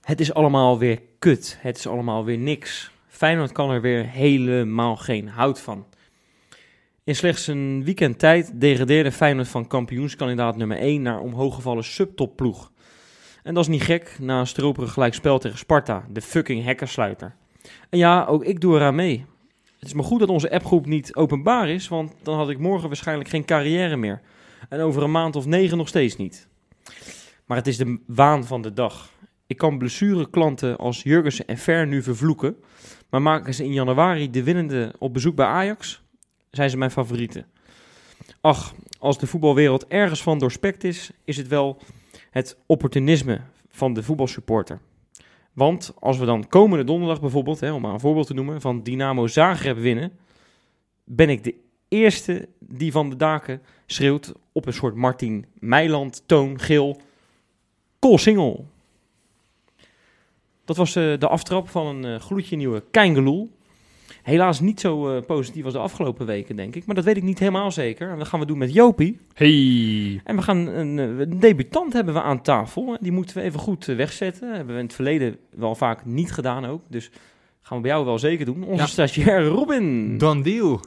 Het is allemaal weer kut. Het is allemaal weer niks. Feyenoord kan er weer helemaal geen hout van. In slechts een weekend tijd degradeerde Feyenoord van kampioenskandidaat nummer 1 naar omhooggevallen subtopploeg. En dat is niet gek na een stroperig gelijkspel tegen Sparta, de fucking hekkersluiter. En ja, ook ik doe eraan mee. Het is maar goed dat onze appgroep niet openbaar is, want dan had ik morgen waarschijnlijk geen carrière meer. En over een maand of negen nog steeds niet. Maar het is de waan van de dag. Ik kan blessureklanten als Jurgensen en Ver nu vervloeken. Maar maken ze in januari de winnende op bezoek bij Ajax, zijn ze mijn favorieten. Ach, als de voetbalwereld ergens van doorspekt is, is het wel het opportunisme van de voetbalsupporter. Want als we dan komende donderdag bijvoorbeeld, hè, om maar een voorbeeld te noemen, van Dynamo Zagreb winnen, ben ik de eerste die van de daken schreeuwt op een soort Martin Meiland toon, geel, single. Dat was eh, de aftrap van een eh, gloedje nieuwe Keingeloel. Helaas niet zo eh, positief als de afgelopen weken, denk ik. Maar dat weet ik niet helemaal zeker. En dat gaan we doen met Jopie. Hey. En we gaan een, een debutant hebben we aan tafel. Die moeten we even goed wegzetten. hebben we in het verleden wel vaak niet gedaan ook. Dus gaan we bij jou wel zeker doen. Onze Ja. stagiair Robin. Dan deal.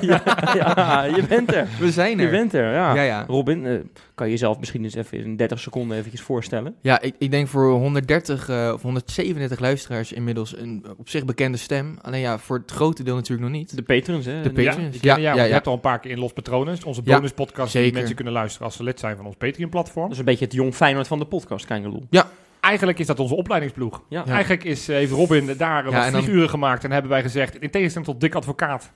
ja, ja, je bent er. We zijn Je er. bent er, ja. Ja, ja. Robin, eh, kan je jezelf misschien eens even in 30 seconden eventjes voorstellen? Ja, ik, ik denk voor 130 eh, of 137 luisteraars inmiddels een op zich bekende stem. Alleen ja, voor het grote deel natuurlijk nog niet. De patrons, hè? De Ja, patrons. Ja, ja, Je ja. hebt al een paar keer in Los Patronen. Het is Onze Ja, bonuspodcast die mensen kunnen luisteren als ze lid zijn van ons Patreon-platform. Dat is een beetje het jong Feyenoord van de podcast, Kangeloel. Eigenlijk is dat onze opleidingsploeg. Ja. Ja. Eigenlijk is, eh, heeft Robin daar Ja, wat en dan- vlieguren gemaakt. En hebben wij gezegd, in tegenstelling tot Dick Advocaat...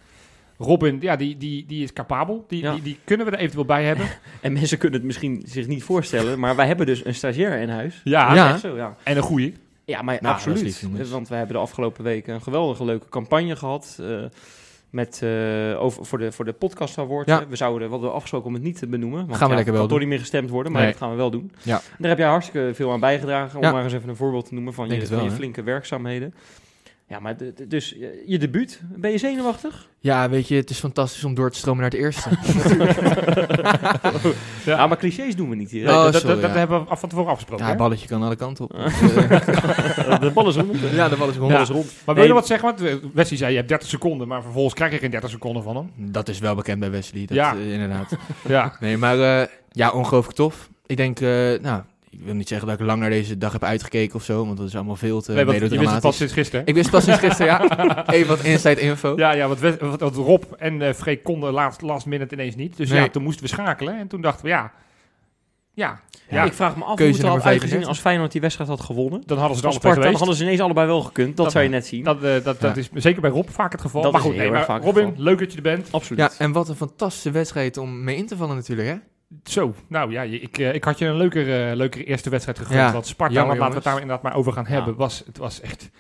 Robin, ja, die, die, die is capabel. Die, Ja. die, die kunnen we er eventueel bij hebben. En mensen kunnen het misschien zich niet voorstellen, maar wij hebben dus een stagiair in huis. Ja, zo, ja. en een goeie. Ja, maar Nou, absoluut. lief. Want we hebben de afgelopen weken een geweldige leuke campagne gehad. eh, met, eh, over, voor, de, voor de podcast award. Ja. We zouden we hadden afgesproken om het niet te benoemen. Want Gaan we ja, lekker wel doen. niet meer gestemd worden, maar Nee. dat gaan we wel doen. Ja. En daar heb jij hartstikke veel aan bijgedragen. Om maar eens even een voorbeeld te noemen van, Denk je, wel, van je flinke werkzaamheden. Ja, maar de- de- dus eh, je debuut. Ben je zenuwachtig? Ja, weet je, het is fantastisch om door te stromen naar het eerste. Ja, maar clichés doen we niet hier. Oh, dat, dat, sorry, dat ja. hebben we af van tevoren afgesproken. ja, het balletje kan alle kanten op. de bal is rond. ja, de bal is Ja. rond. Bal is rond. Maar wil je wat zeggen? Want eh, Wesley zei, je hebt 30 seconden, maar vervolgens krijg je geen 30 seconden van hem. Dat is wel bekend bij Wesley, dat, Ja. eh, inderdaad. Ja. Nee, maar eh, ja, ongelooflijk tof. Ik denk, eh, nou, ik wil niet zeggen dat ik lang naar deze dag heb uitgekeken of zo, want dat is allemaal veel te nee, want je wist het pas sinds gisteren. Ik wist pas sinds gisteren, ja. Even wat inside info. Ja, ja, want, want Rob en eh Freek konden last, last minute ineens niet. Dus Nee. ja, toen moesten we schakelen. En toen dachten we, ja, ja, ja, Ik vraag me af hoe Keuze het had uitgezien 35. als Feyenoord die wedstrijd had gewonnen. dan hadden ze het allebei Sparta, dan geweest. hadden ze ineens allebei wel gekund. Dat, Dat- zou je net zien. Dat, eh, dat, dat is zeker bij Rob vaak het geval. Dat maar goed, nee, maar Robin, geval. leuk dat je er bent. Absoluut. Ja, en wat een fantastische wedstrijd om mee in te vallen natuurlijk, hè? Zo, nou ja, ik, eh, ik had je een leukere, eh, leukere eerste wedstrijd gegund. Ja, want Sparta, jammer, laten we het daar inderdaad maar over gaan Ja. hebben, was, het was echt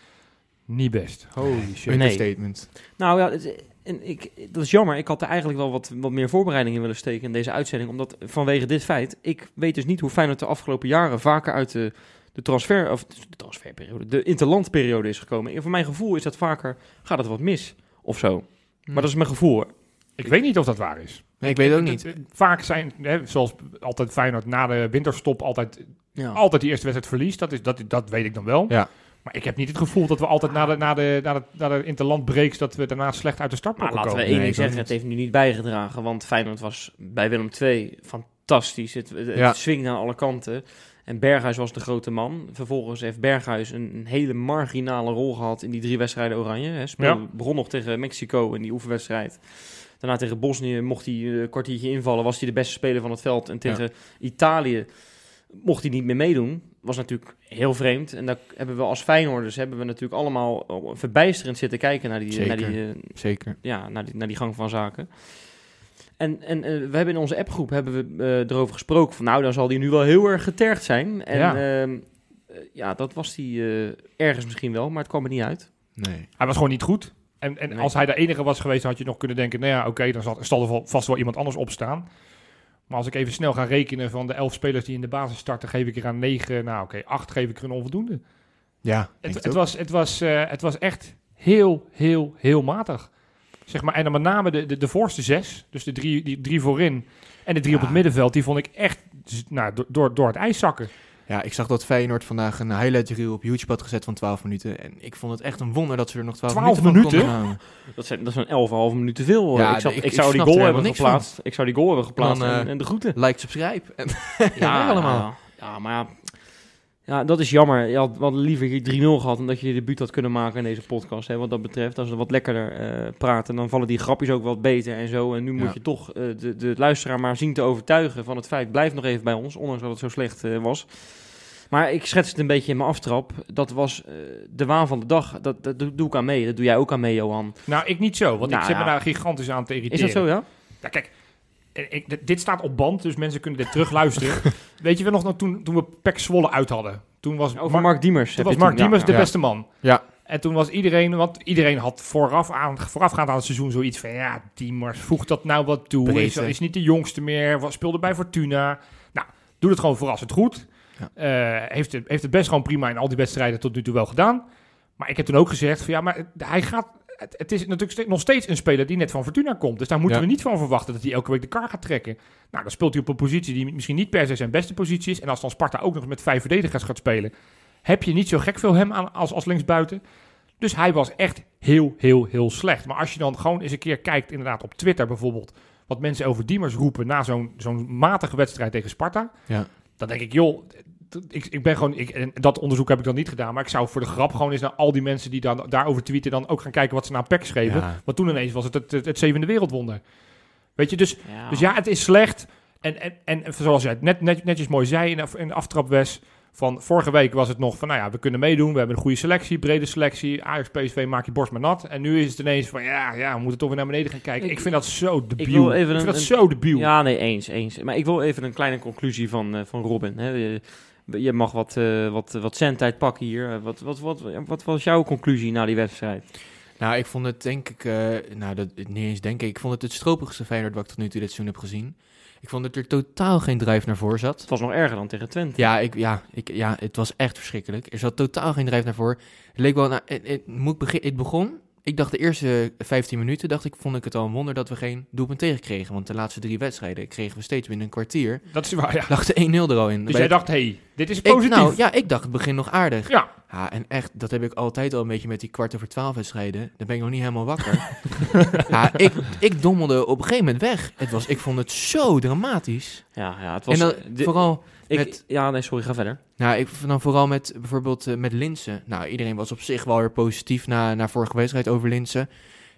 niet best. Holy shit. Nee. Understatement. Nou ja, het- en ik, dat is jammer. Ik had er eigenlijk wel wat, wat meer voorbereiding in willen steken in deze uitzending. Omdat vanwege dit feit, ik weet dus niet hoe Feyenoord de afgelopen jaren vaker uit de, de transfer, of de transferperiode, de interlandperiode is gekomen. En voor mijn gevoel is dat vaker, gaat het wat mis of zo. Maar dat is mijn gevoel hoor. Ik weet niet of dat waar is. Nee, ik weet het ook niet. Het- het- Vaak zijn, hè, zoals altijd Feyenoord na de winterstop altijd, Ja. altijd die eerste wedstrijd verliest. Dat, is, dat, dat weet ik dan wel. Ja. Maar ik heb niet het gevoel dat we altijd na de, na de, na de, na de interlandbreaks, dat we daarna slecht uit de start Maar mogen laten we komen. één ding zeggen, het heeft nu niet bijgedragen. Want Feyenoord was bij Willem II fantastisch. Het, het, Ja. swingde aan alle kanten. En Berghuis was de grote man. Vervolgens heeft Berghuis een, een hele marginale rol gehad in die drie wedstrijden Oranje. Hij Ja. begon nog tegen Mexico in die oefenwedstrijd. Daarna tegen Bosnië mocht hij eh, een kwartiertje invallen. Was hij de beste speler van het veld. En tegen Italië mocht hij niet meer meedoen. Was natuurlijk heel vreemd. En daar hebben we als Feyenoorders hebben we natuurlijk allemaal eh, verbijsterend zitten kijken naar die, naar Zeker. die, eh, Zeker. ja, naar, die, naar die gang van zaken. En, en eh, we hebben in onze appgroep hebben we, eh, erover gesproken van nou, dan zal die nu wel heel erg getergd zijn. En Ja. ja, ja dat was die eh, ergens misschien wel, maar het kwam er niet uit. Nee. Hij was gewoon niet goed. En, en Nee. als hij de enige was geweest, had je nog kunnen denken, nou ja, oké, dan zal, er vast wel iemand anders opstaan. Maar als ik even snel ga rekenen van de elf spelers die in de basis starten, geef ik er aan negen, nou oké, acht geef ik er een onvoldoende. Ja, denk Het, het was, het, was, eh, het was echt heel, heel, heel matig. Zeg maar, en dan met name de, de, de voorste zes, dus de drie, die drie voorin en de drie op het middenveld, die vond ik echt nou, door, door, door het ijs zakken. Ja, ik zag dat Feyenoord vandaag een highlight reel op YouTube had gezet van 12 minuten. En ik vond het echt een wonder dat ze er nog 12, 12 minuten van konden. Dat zijn, dat zijn 11,5 minuten veel. Ja, ik, zag, ik- ik, ik zou die goal hebben van. geplaatst. Ik zou die goal hebben geplaatst en, en de groeten. Like, subscribe. En Ja, allemaal. Ja, ja, maar ja, dat is jammer. Je had wat liever hier 3-0 gehad omdat je je debuut had kunnen maken in deze podcast. Hè, wat dat betreft, als we wat lekkerder eh, praten, dan vallen die grapjes ook wat beter en zo. En nu moet Ja. je toch eh, de, de luisteraar maar zien te overtuigen van het feit, blijf nog even bij ons, ondanks dat het zo slecht eh, was. Maar ik schets het een beetje in mijn aftrap. Dat was de waan van de dag. Dat, dat doe, ik aan mee. Dat doe jij ook aan mee, Johan. Nou, ik niet zo, want Nou, ik zit me daar gigantisch aan te Is irriteren. dat zo, ja? Ja, kijk, ik, dit- staat op band, dus mensen kunnen dit terugluisteren. Weet je wel nog, nou, toen, toen we Pek Zwolle uit hadden? Toen was Over Mark Diemers. toen was Mark ja, Diemers de ja. beste man. Ja. En toen was iedereen, want iedereen had vooraf aan, voorafgaand aan het seizoen zoiets van, ja, Diemers, voegt dat nou wat toe? Is, is niet de jongste meer, was, speelde bij Fortuna. Nou, doe het gewoon verrassend goed. Ja. Eh, heeft, het, heeft het best gewoon prima in al die wedstrijden tot nu toe wel gedaan. Maar ik heb toen ook gezegd van, ja, maar hij gaat... Het, het is natuurlijk nog steeds een speler die net van Fortuna komt. Dus daar moeten Ja. we niet van verwachten dat hij elke week de kar gaat trekken. Nou, dan speelt hij op een positie die misschien niet per se zijn beste positie is. En als dan Sparta ook nog met vijf verdedigers gaat spelen, heb je niet zo gek veel hem aan, als, als linksbuiten. Dus hij was echt heel, heel, heel slecht. Maar als je dan gewoon eens een keer kijkt, inderdaad op Twitter bijvoorbeeld, wat mensen over Diemers roepen na zo'n zo'n matige wedstrijd tegen Sparta, Ja. dan denk ik, joh, ik, ik ben gewoon, ik, en dat onderzoek heb ik dan niet gedaan, maar ik zou voor de grap gewoon eens naar al die mensen die dan, daarover tweeten, dan ook gaan kijken wat ze naar PEC schreven. Ja. Want toen ineens was het het, het, het zevende wereldwonder. Weet je, dus Ja. dus ja, het is slecht. En, en, en zoals jij het net, net, netjes mooi zei in in de aftrapwes. Van vorige week was het nog van, nou ja, we kunnen meedoen. We hebben een goede selectie, brede selectie. Ajax, PSV, maak je borst maar nat. En nu is het ineens van, ja, ja we moeten toch weer naar beneden gaan kijken. Ik, Ik- vind dat zo debiel. Ik, wil even vind een- dat een- zo debiel. Ja, nee, eens, eens. Maar ik wil even een kleine conclusie van, eh, van Robin. Hè. Je, mag wat, eh wat, wat zendtijd pakken hier. Eh, Wat, wat, wat, wat was jouw conclusie na die wedstrijd? Nou, ik vond het denk ik, eh, nou dat niet eens denk ik, ik vond het het stropigste Feyenoord wat ik tot nu toe dit seizoen heb gezien. Ik vond dat er totaal geen drive naar voren zat. Het was nog erger dan tegen Twente. Ja, ik, ja, ik, ja, het was echt verschrikkelijk. Er zat totaal geen drive naar voren. Het leek wel, nou, het, het, moet begin, het begon, ik dacht de eerste 15 minuten, dacht ik, vond ik het al een wonder dat we geen doelpunt tegenkregen. Want de laatste drie wedstrijden kregen we steeds binnen een kwartier. Dat is waar, ja. Lag de 1-0 er al in. Dus Bij jij dacht, hé, hey, dit is ik, positief. nou, ja, ik dacht het begin nog aardig. ja. Ja, en echt, dat heb ik altijd al een beetje met die kwart over twaalf wedstrijden. Dan ben ik nog niet helemaal wakker. ja, ik, ik dommelde op een gegeven moment weg. Het was, ik vond het zo dramatisch. ja, ja het was... en de- vooral, ik, met- Ja, nee, sorry, ga verder. nou, ik, dan vooral met bijvoorbeeld eh, met Linsen. Nou, iedereen was op zich wel weer positief na, na vorige wedstrijd over Linsen.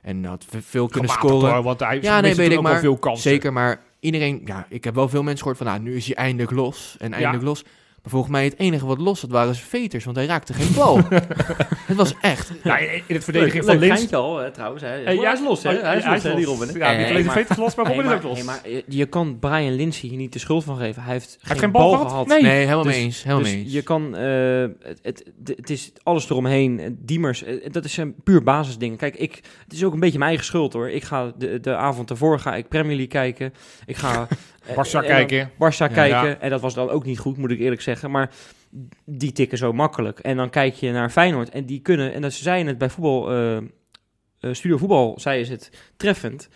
En had veel kunnen scoren. hoor, want hij Ja, nee, weet ik, maar veel kansen. Zeker, maar iedereen, ja, ik heb wel veel mensen gehoord van, nou, nu is hij eindelijk los. En eindelijk los. Maar volgens mij het enige wat los had waren zijn veters, want hij raakte geen bal. het was echt, Ja, in het verdediging van leuk Lins... al, hè, trouwens. Hè. Hey, hij is los, hè? Hij is los, hè, die Robin. Ja, niet alleen de veters los, maar Robin is ook los. nee, maar je, je kan Brian Lindsay hier niet de schuld van geven. Hij heeft, Hij heeft geen bal gehad? Nee. nee, helemaal Dus- mee eens. Helemaal dus mee eens. je kan, eh, het, het, het is alles eromheen. Eh, Diemers, eh, dat is een puur basisding. Kijk, ik, het is ook een beetje mijn eigen schuld hoor. Ik ga de, de avond ervoor ga ik Premier League kijken. Ik ga eh, Barça en dan kijken. Barça kijken. Ja. En dat was dan ook niet goed, moet ik eerlijk zeggen. Maar die tikken zo makkelijk. En dan kijk je naar Feyenoord en die kunnen, en dat ze zeiden het bij voetbal, eh, eh, Studio Voetbal, zeiden ze het treffend.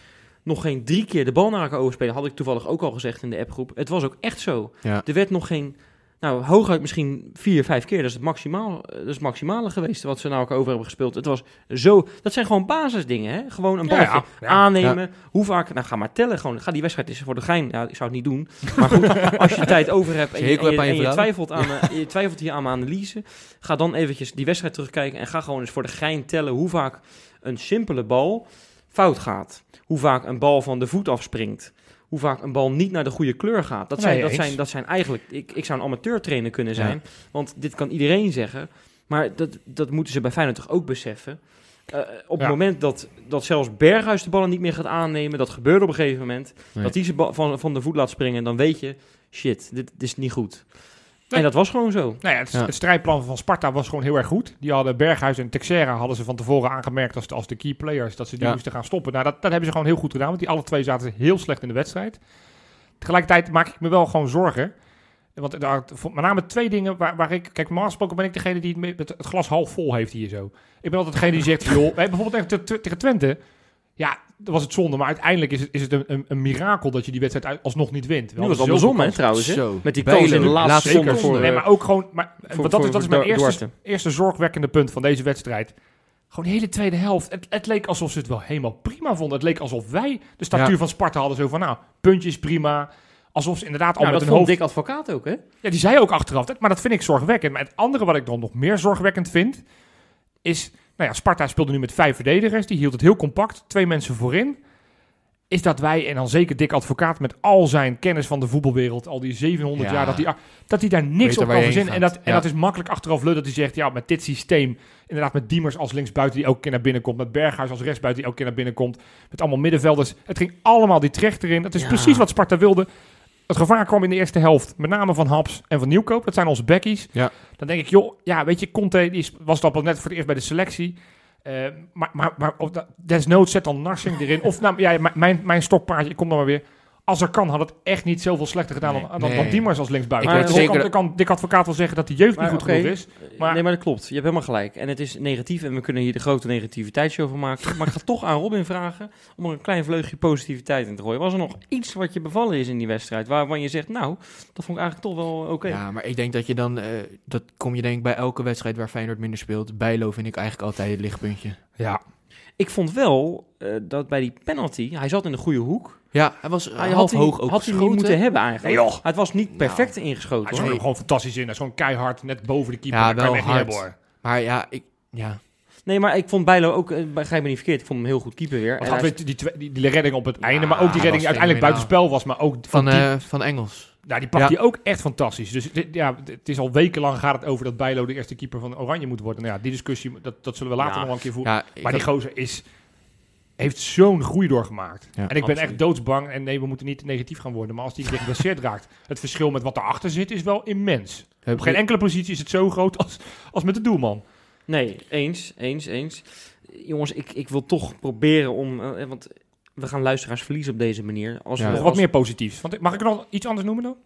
Nog geen drie keer de bal naar elkaar overspelen. Had ik toevallig ook al gezegd in de appgroep. Het was ook echt zo. Ja. Er werd nog geen, nou hooguit misschien vier, vijf keer. Dat is het, maximaal, dat is het maximale geweest wat ze naar elkaar over hebben gespeeld. Het was zo, dat zijn gewoon basisdingen hè. Gewoon een Ja, balletje ja, ja. aannemen. Hoe vaak, nou ga maar tellen gewoon. Ga die wedstrijd eens voor de gein. Ja, ik zou het niet doen. Maar goed, als je tijd over hebt en je, en je, en twijfelt, aan, eh, je twijfelt hier aan mijn analyse. Ga dan eventjes die wedstrijd terugkijken en ga gewoon eens voor de gein tellen hoe vaak een simpele bal fout gaat. Hoe vaak een bal van de voet afspringt. Hoe vaak een bal niet naar de goede kleur gaat. Dat, Nee, zijn, dat, zijn, dat zijn eigenlijk... Ik, ik zou een amateurtrainer kunnen zijn. Want dit kan iedereen zeggen. Maar dat, dat moeten ze bij Feyenoord toch ook beseffen. Eh, op Ja. het moment dat, dat zelfs Berghuis de ballen niet meer gaat aannemen... dat gebeurt op een gegeven moment... Nee. dat hij ze van, van de voet laat springen... dan weet je, shit, dit, dit is niet goed. Nee. En dat was gewoon zo. Nou ja, het, Ja. het strijdplan van Sparta was gewoon heel erg goed. Die hadden Berghuis en Texera hadden ze van tevoren aangemerkt als, als de key players dat ze die Ja. moesten gaan stoppen. Nou, dat, dat hebben ze gewoon heel goed gedaan, want die alle twee zaten heel slecht in de wedstrijd. Tegelijkertijd maak ik me wel gewoon zorgen. Want daar, met name twee dingen waar, waar ik... Kijk, normaal gesproken ben ik degene die het, het glas half vol heeft hier zo. Ik ben altijd degene die zegt, joh... bijvoorbeeld tegen, tegen Twente... Ja, dat was het zonde. Maar uiteindelijk is het, is het een, een, een mirakel dat je die wedstrijd alsnog niet wint. Nu was het andersom, hè, trouwens. Hè? Zo. Met die kans in de laatste seconde. voor... Nee, maar ook gewoon... Maar, voor- want dat, is, voor dat is mijn eerste, eerste zorgwekkende punt van deze wedstrijd. Gewoon de hele tweede helft. Het, het leek alsof ze het wel helemaal prima vonden. Het leek alsof wij de statuur Ja. van Sparta hadden. Zo van, nou, puntjes prima. Alsof ze inderdaad al Nou, met dat vond hoofd... Dick Advocaat ook, hè? Ja, die zei ook achteraf. dat- Maar dat vind ik zorgwekkend. Maar het andere wat ik dan nog meer zorgwekkend vind... is... Nou ja, Sparta speelde nu met vijf verdedigers. Die hield het heel compact. Twee mensen voorin. Is dat wij, en dan zeker Dick Advocaat... met al zijn kennis van de voetbalwereld... al die 700 Ja. jaar... dat hij dat daar niks Weet op kan verzinnen. En dat, en Ja. dat is makkelijk achteraf lullen. Dat hij zegt, ja, met dit systeem... inderdaad met Diemers als linksbuiten... die elke keer naar binnen komt. Met Berghuis als rechtsbuiten... die elke keer naar binnen komt. Met allemaal middenvelders. Het ging allemaal die terecht erin. Dat is Ja. precies wat Sparta wilde. Het gevaar kwam in de eerste helft. Met name van Haps en van Nieuwkoop. Dat zijn onze backies. Ja. Dan denk ik, joh, ja, weet je, Conte die was dat al net voor het eerst bij de selectie. Eh, maar maar, maar of desnoods zet dan Narsing erin. Of nou, ja, mijn, mijn stokpaardje, ik kom dan maar weer. Als er kan, had het echt niet zoveel slechter gedaan Nee, dan, dan, nee. dan Diemers als linksbuiten. Ik weet Maar zeker kan, kan Dick Advocaat wel zeggen dat de jeugd Maar niet goed oké, genoeg is. Maar- nee, maar dat klopt. Je hebt helemaal gelijk. En het is negatief en we kunnen hier de grote negativiteitsshow van maken. maar ik ga toch aan Robin vragen om er een klein vleugje positiviteit in te gooien. Was er nog iets wat je bevallen is in die wedstrijd waarvan je zegt, nou, dat vond ik eigenlijk toch wel oké. Ja, maar ik denk dat je dan, eh, dat kom je denk ik bij elke wedstrijd waar Feyenoord minder speelt. Bijlo vind ik eigenlijk altijd het lichtpuntje. Ja, Ik vond wel eh, dat bij die penalty, hij zat in de goede hoek. Ja, hij was Hij half had, hoog hij, ook had hij niet geschoten. moeten hebben eigenlijk. Nee, joh. Het was niet perfect ingeschoten. hij is hoor. gewoon, fantastisch in. Hij is gewoon keihard, net boven de keeper. Ja, kan wel niet hard. hebben, hoor. Maar ja, ik, ja, Nee, maar ik vond Bijlo ook, eh, begrijp me niet verkeerd, ik vond hem heel goed keeper weer. En hij- die, twee- die, die redding op het einde, maar ook die was redding die uiteindelijk fenomenaal. buitenspel was. Maar ook van, van, die, eh, van Engels. Ja, die pakt Ja. hij ook echt fantastisch. Dus dit- ja, het is al wekenlang gaat het over dat Bijlo de eerste keeper van Oranje moet worden. Nou ja, die discussie, dat, dat zullen we later Ja. nog wel een keer voeren. Ja, ik maar die had- gozer is, heeft zo'n groei doorgemaakt. Ja, en ik ben absoluut. echt doodsbang. En nee, we moeten niet negatief gaan worden. Maar als die geblesseerd raakt, het verschil met wat erachter zit is wel immens. heb Op geen enkele positie is het zo groot als, als met de doelman. Nee, eens, eens, eens. Jongens, ik, ik wil toch proberen om, eh, want we gaan luisteraars verliezen op deze manier. Als Ja. we Nog als- wat meer positiefs. Want, mag ik nog iets anders noemen dan?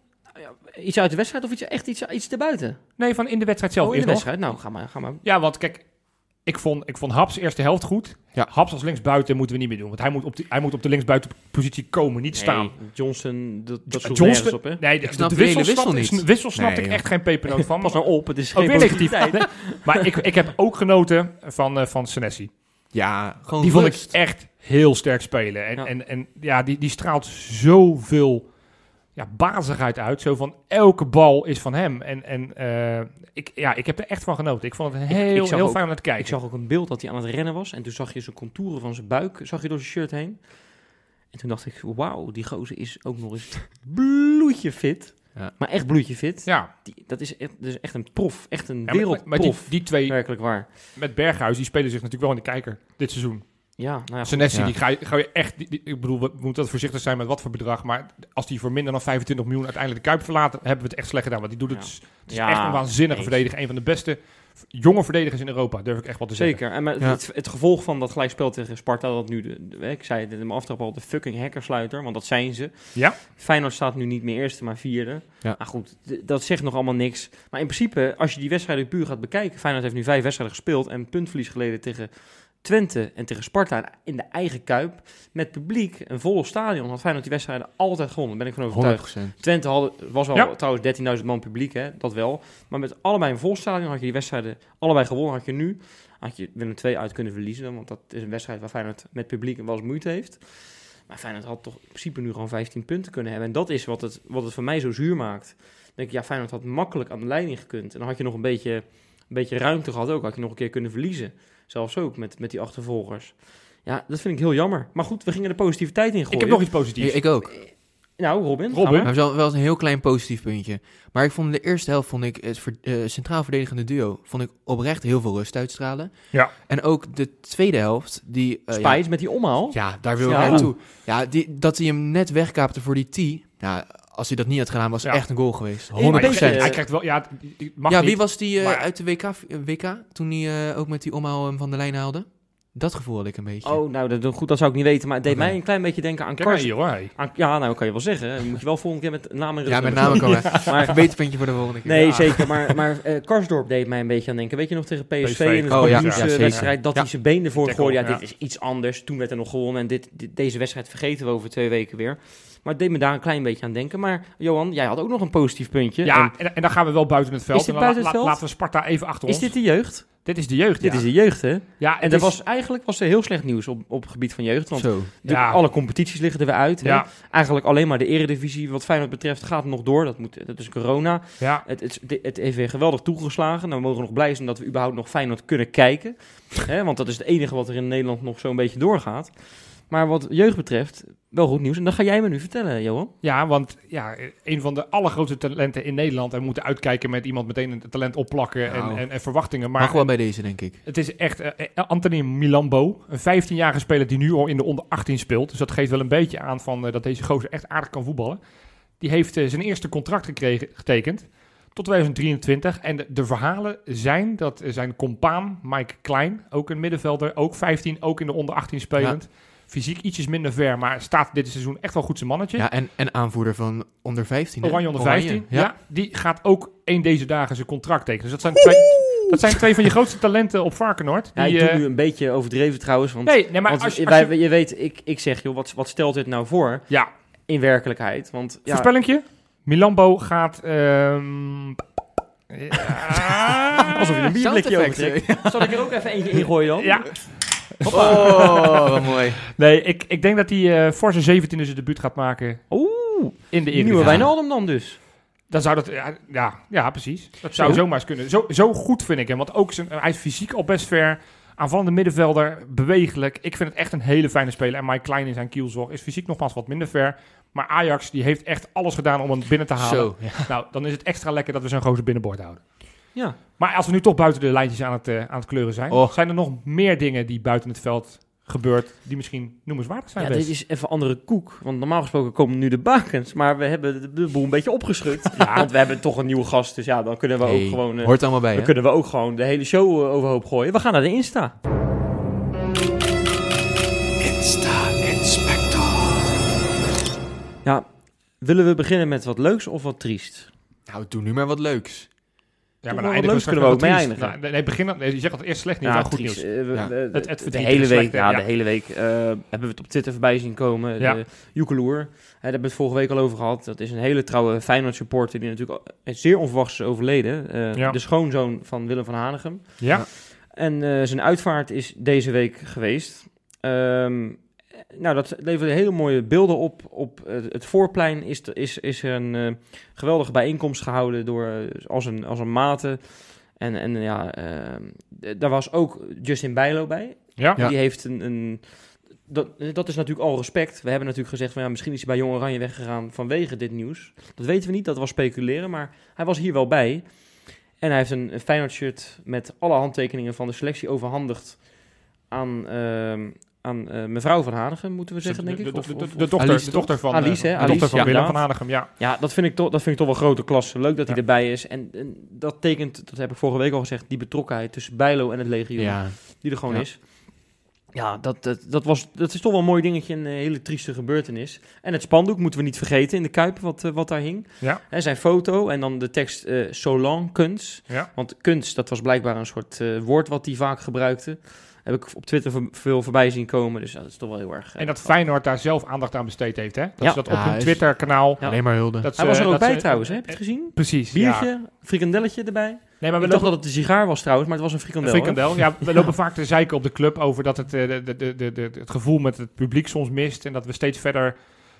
Iets uit de wedstrijd of iets, echt iets, iets erbuiten? Nee, van in de wedstrijd zelf Oh, in de nog. wedstrijd? Nou, ga maar, ga maar. Ja, want kijk, ik vond, ik vond Haps eerste helft goed. Ja. Haps als linksbuiten moeten we niet meer doen. Want hij moet op de, hij moet op de linksbuitenpositie komen, niet staan. Johnson, dat, dat nergens op, hè? Nee, de, Ik snap wissel, wissel snap, niet. is- wissel snap Nee, ik joh. echt geen pepernoot van. Pas nou op, het is Ook geen weer positiviteit. negatief. Nee, maar ik, ik heb ook genoten van, eh van Senesi. Ja, gewoon Die vond ik echt heel sterk spelen. En ja, en, en, ja die, die straalt zoveel ja, bazigheid uit. Zo van elke bal is van hem. En, en eh, ik, ja, ik heb er echt van genoten. Ik vond het heel, ik heel ook- fijn om naar te kijken. Ik zag ook een beeld dat hij aan het rennen was. En toen zag je zijn contouren van zijn buik zag je door zijn shirt heen. En toen dacht ik, wauw, die gozer is ook nog eens bloedje fit. Ja. Maar echt bloedje fit. ja, Die, dat, is echt, dat is echt een prof. Echt een Ja, maar- die, die twee Werkelijk waar. met Berghuis, die spelen zich natuurlijk wel in de kijker dit seizoen. Ja, nou ja. Senesi, Ja. die ga je, ga je echt... die- die- ik bedoel, we moeten dat voorzichtig zijn met wat voor bedrag. Maar als die voor minder dan 25 miljoen uiteindelijk de Kuip verlaten... hebben we het echt slecht gedaan. Want die doet het... Het is Ja, echt een waanzinnige eens. verdediger. Een van de beste jonge verdedigers in Europa. Durf ik echt wel te zeggen. Zeker. En maar het, het gevolg van dat gelijkspel tegen Sparta, dat nu, de, de- ik zei het in mijn aftrap al, de fucking hackersluiter, want dat zijn ze. Ja. Feyenoord staat nu niet meer eerste, maar vierde. Ja. Maar goed, dat zegt nog allemaal niks. Maar in principe, als je die wedstrijden puur gaat bekijken, Feyenoord heeft nu vijf wedstrijden gespeeld en puntverlies geleden tegen Twente en tegen Sparta in de eigen Kuip. Met publiek, een volle stadion, had Feyenoord die wedstrijden altijd gewonnen. Daar ben ik van overtuigd. 100%. Twente hadden, was wel Ja. trouwens 13.000 man publiek, hè, dat wel. Maar met allebei een vol stadion had je die wedstrijden allebei gewonnen. Had je nu, had je Willem 2 uit kunnen verliezen. Want dat is een wedstrijd waar Feyenoord met publiek wel eens moeite heeft. Maar Feyenoord had toch in principe nu gewoon 15 punten kunnen hebben. En dat is wat het, wat het voor mij zo zuur maakt. Dan denk ik, ja, Feyenoord had makkelijk aan de leiding gekund. En dan had je nog een beetje, een beetje ruimte gehad ook. Had je nog een keer kunnen verliezen. Zelfs ook met, met die achtervolgers. Ja, dat vind ik heel jammer. Maar goed, we gingen de positiviteit in gooien. Ik heb nog iets positiefs. Ik, ik ook. Nou, Robin. Robin? maar. Wel, wel een heel klein positief puntje. Maar ik vond de eerste helft, vond ik het ver- eh, centraal verdedigende duo, vond ik oprecht heel veel rust uitstralen. Ja. En ook de tweede helft, die... eh, ja, Spijs met die omhaal. Ja, daar wil Ja. ik naartoe. Ja, die, dat hij hem net wegkaapte voor die T. Ja, als hij dat niet had gedaan, was het Ja. echt een goal geweest. 100%. Een Maar hij, krijgt, hij krijgt wel... Ja, mag ja, niet. wie was die eh, maar- uit de WK, WK toen hij eh, ook met die omhaal hem van de lijn haalde? Dat gevoel had ik een beetje. Oh, nou, dat, goed, dat zou ik niet weten. Maar het deed mij een klein beetje denken aan Kijk maar Kars. hier hoor. hey. aan- ja, nou, kan je wel zeggen. Dan moet je wel volgende keer met naam en ja, met name komen. Maar- Maar een beter puntje voor de volgende keer. Nee, Ja. zeker. Maar, maar eh, Karsdorp deed mij een beetje aan denken. Weet je nog tegen PSV, PSV. in het Oh, ja. Ja, dat hij zijn been ervoor gooide? Ja, ja. dit is iets anders. Toen werd er nog gewonnen en dit, dit- deze wedstrijd vergeten we over twee weken weer. Maar het deed me daar een klein beetje aan denken. Maar Johan, jij had ook nog een positief puntje. Ja, En en, en dan gaan we wel buiten het veld. Is dit En dan buiten het veld? Laten we Sparta even achter is ons. dit de jeugd? Dit is de jeugd, Dit ja. is de jeugd, hè? Ja, En het er is- was, eigenlijk was er heel slecht nieuws op, op het gebied van jeugd. Want Zo. de- Ja. alle competities liggen er weer uit. hè. Ja, Eigenlijk alleen maar de eredivisie wat Feyenoord betreft gaat nog door. Dat, moet, dat is corona. ja. Het, het, het heeft weer geweldig toegeslagen. Nou, we mogen nog blij zijn dat we überhaupt nog Feyenoord kunnen kijken. Hè, want dat is het enige wat er in Nederland nog zo'n beetje doorgaat. Maar wat jeugd betreft, wel goed nieuws. En dat ga jij me nu vertellen, Johan. Ja, want ja, een van de allergrootste talenten in Nederland. En we moeten uitkijken met iemand meteen een talent opplakken en, Nou. en, en verwachtingen. Maar Mag wel bij deze, denk ik. het is echt eh, Anthony Milambo. Een 15-jarige speler die nu al in de onder 18 speelt. Dus dat geeft wel een beetje aan van, eh, dat deze gozer echt aardig kan voetballen. Die heeft zijn eerste contract gekregen, getekend. Tot 2023. En de, de verhalen zijn dat zijn compaan Mike Klein, ook een middenvelder, ook 15, ook in de onder 18 spelend. Fysiek ietsjes minder ver, maar staat dit seizoen echt wel goed zijn mannetje. Ja, en, en aanvoerder van onder 15. hè? Oranje onder 15. Ja. Ja. die gaat ook één deze dagen zijn contract tekenen. Dus dat zijn, twee, dat zijn twee van je grootste talenten op Varkenoord. Ja, Die, ik doe eh, nu een beetje overdreven trouwens. Want, nee, nee, maar want als, als wij, je- je weet, ik, ik zeg, joh, wat, wat stelt dit nou voor ja, in werkelijkheid? Want ja, voorspellingje. Milambo gaat... ehm, ja. alsof je een bierblikje overtrekt. Zal ik er ook even eentje ingooien dan? Ja, Oh, wat mooi. nee, ik, ik denk dat hij eh voor zijn 17e zijn debuut gaat maken Oeh, in de nieuwe Eredivisie. Wijnaldum dan dus. Dan zou dat, ja, ja, ja precies. Dat zou Zo. zomaar eens kunnen. Zo, zo goed vind ik hem, want ook zijn, hij is fysiek al best ver. Aanvallende middenvelder, bewegelijk. Ik vind het echt een hele fijne speler. En Mike Klein in zijn kielzorg is fysiek nogmaals wat minder ver. Maar Ajax die heeft echt alles gedaan om hem binnen te halen. Zo. Ja. Nou, dan is het extra lekker dat we zo'n gozer binnenboord houden. Ja. Maar als we nu toch buiten de lijntjes aan het, eh, aan het kleuren zijn, Oh. zijn er nog meer dingen die buiten het veld gebeurt die misschien noemenswaardig zijn? Ja, dit is even andere koek. Want normaal gesproken komen nu de bakens. Maar we hebben de, boel een beetje opgeschud. Ja. Want we hebben toch een nieuwe gast. Dus ja, dan kunnen we Hey, ook gewoon... eh, Hoort allemaal bij, dan hè? kunnen we ook gewoon de hele show eh, overhoop gooien. We gaan naar de Insta. Ja, willen we beginnen met wat leuks of wat triest? Nou, doe nu maar wat leuks. Ja, maar wat eindigen kunnen we ook mee eindigen. Nou, nee, begin nee, je zegt dat eerst slecht nieuws, dan goed triest. nieuws. Eh, Ja. we- Het- het de hele week, slecht, ja, ja. de hele week eh, hebben we het op Twitter voorbij zien komen. Ja. De Joekeloer, daar hebben we het vorige week al over gehad. Dat is een hele trouwe Feyenoord supporter die natuurlijk al- eh, zeer onverwachts is overleden. Eh. De schoonzoon van Willem van Hanegem. Ja, En eh, zijn uitvaart is deze week geweest. Ehm, nou, dat leverde hele mooie beelden op. Op eh, het voorplein is, er- is, is er een eh, geweldige bijeenkomst gehouden door, eh, als, een, als een mate. En, en ja, ehm, daar was ook Justin Bijlo bij. ja. Ja. Die heeft een... een dat, dat is natuurlijk al respect. We hebben natuurlijk gezegd van ja, misschien is hij bij Jong Oranje weggegaan vanwege dit nieuws. Dat weten we niet, dat was speculeren, maar hij was hier wel bij. En hij heeft een, een Feyenoord shirt met alle handtekeningen van de selectie overhandigd aan, ehm, aan eh, mevrouw van Hanegem, moeten we zeggen, denk de, ik. de, Of- de, dochter, Alice, de toch? dochter van, Alice, eh, hè? de dochter Alice, van ja, Willem van Hanegem, ja. Ja, dat vind ik toch, dat vind ik toch wel grote klasse. Leuk dat hij erbij is. En, en dat tekent, dat heb ik vorige week al gezegd, die betrokkenheid tussen Bijlo en het legioen Ja. die er gewoon Ja. is. Ja, dat, dat, dat, was, dat is toch wel een mooi dingetje, een eh, hele trieste gebeurtenis. En het spandoek moeten we niet vergeten in de Kuip, wat, wat daar hing. Ja. Hè, zijn foto en dan de tekst eh Solan kunst. Ja. Want kunst, dat was blijkbaar een soort woord wat hij vaak gebruikte. Heb ik op Twitter veel voorbij zien komen, dus ja, dat is toch wel heel erg... eh, En dat Feyenoord daar zelf aandacht aan besteed heeft, hè? Dat Ja. ze dat op Ja, hun Twitter-kanaal... Ja. Alleen maar hulde. dat Hij was er ook bij ze- trouwens, hè? heb je het gezien? Precies, Biertje, ja. frikandelletje erbij. Nee, maar we ik dacht lopen... dat het een sigaar was trouwens, maar het was een Een frikandel. hè? frikandel. Ja, we lopen vaak te zeiken op de club over dat het, eh, de, de, de, de, de- het gevoel met het publiek soms mist. En dat we steeds verder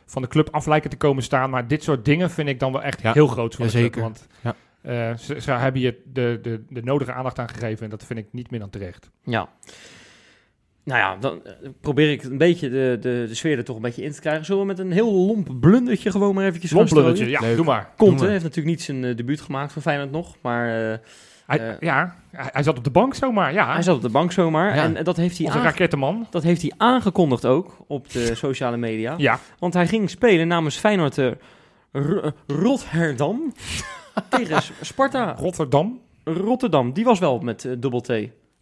van de club af lijken te komen staan. Maar dit soort dingen vind ik dan wel echt Ja. heel groot voor de Jazeker. club. Want Ja. Eh, ze, ze hebben je de, de, de nodige aandacht aan gegeven. En dat vind ik niet meer dan terecht. Ja. Nou ja, dan eh, probeer ik een beetje de, de, de sfeer er toch een beetje in te krijgen. Zullen we met een heel lomp blundertje gewoon maar eventjes gaan Lomplurretje, strooien? ja, Leuk. doe maar. Conte maar. heeft natuurlijk niet zijn eh, debuut gemaakt voor Feyenoord nog, maar eh, Hij, ja, hij, hij zat op de bank zomaar. Ja, hij zat op de bank zomaar. Ja. En dat heeft, hij onze rakettenman. dat heeft hij aangekondigd ook op de sociale media. Ja, Want hij ging spelen namens Feyenoord Rotterdam tegen Sparta Rotterdam. Rotterdam. Die was wel met eh, dubbel T.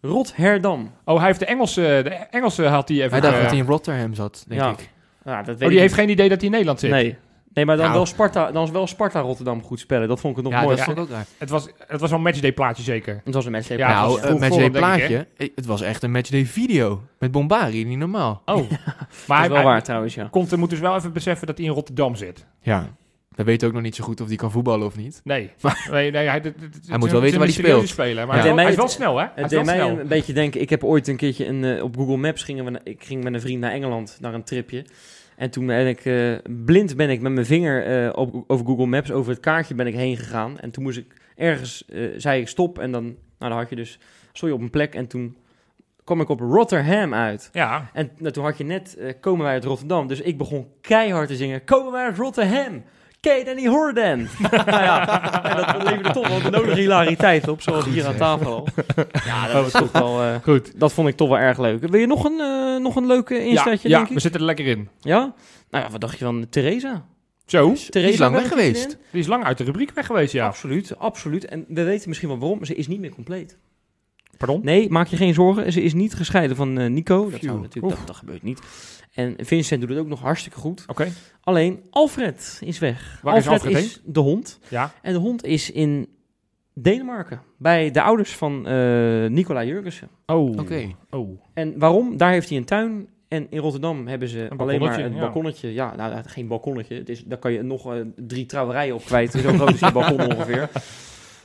Rotterdam. Oh, hij heeft de Engelse, de Engelse had hij even... Hij dacht eh, dat hij in Rotterdam zat, denk Ja. ik. Ja, dat weet oh, die ik heeft niet. geen idee dat hij in Nederland zit. Nee. Nee, maar dan, Nou. wel Sparta, dan is wel Sparta Rotterdam goed spellen. Dat vond ik het nog Ja, mooi. dat ja. vond ik ook raar. Het was, het was wel een matchday plaatje zeker. Het was een matchday. Ja, plaats. het nou, was een matchday ik, plaatje. Het was echt een matchday video. Met Bombari, niet normaal. Oh. dat Maar is hij, wel hij waar trouwens, ja. komt, moet dus wel even beseffen dat hij in Rotterdam zit. Ja. We weten ook nog niet zo goed of hij kan voetballen of niet. Nee. nee, nee hij, dit- Hij moet het wel weten waar hij speelt. Speler, maar Ja. hij, is wel, Het hij is wel deed snel, hè? Hij Het is deed wel mij snel. een beetje denken. Ik heb ooit een keertje een, eh, op Google Maps gingen we, na- ik ging met een vriend naar Engeland naar een tripje. En toen ben ik eh, blind ben ik met mijn vinger eh, op, over Google Maps over het kaartje ben ik heen gegaan. En toen moest ik ergens eh, zei ik stop en dan nou dan had je dus stond je op een plek en toen kwam ik op Rotterdam uit. Ja. En nou, toen had je net komen wij uit Rotterdam, dus ik begon keihard te zingen. Komen wij uit Rotterdam? Dat niet horen dan? nou ja, en dat leverde toch wel de nodige hilariteit op, zoals hier aan tafel al. Ja, dat is toch wel... eh, Goed. dat vond ik toch wel erg leuk. Wil je nog een, eh, nog een leuke Ja, instaatje, ja denk ik? we zitten er lekker in. Ja? Nou ja, wat dacht je van Theresa? Zo, Theresa is lang weg geweest. die is lang uit de rubriek weg geweest, ja. Absoluut, absoluut. En we weten misschien wel waarom. Ze is niet meer compleet. Pardon? Nee, maak je geen zorgen. Ze is niet gescheiden van eh, Nico. Dat, zou natuurlijk, dat, dat gebeurt niet. En Vincent doet het ook nog hartstikke goed. Oké, Alleen Alfred is weg. Waar is Alfred Alfred is de hond. ja. En de hond is in Denemarken. Bij de ouders van eh Nicola Jurgensen. Oh. Oké. Oh. En waarom? Daar heeft hij een tuin. En in Rotterdam hebben ze alleen maar een ja. balkonnetje. Ja, nou, nou, geen balkonnetje. Het is, daar kan je nog eh, drie trouwerijen op kwijt. Zo groot is die balkon ongeveer.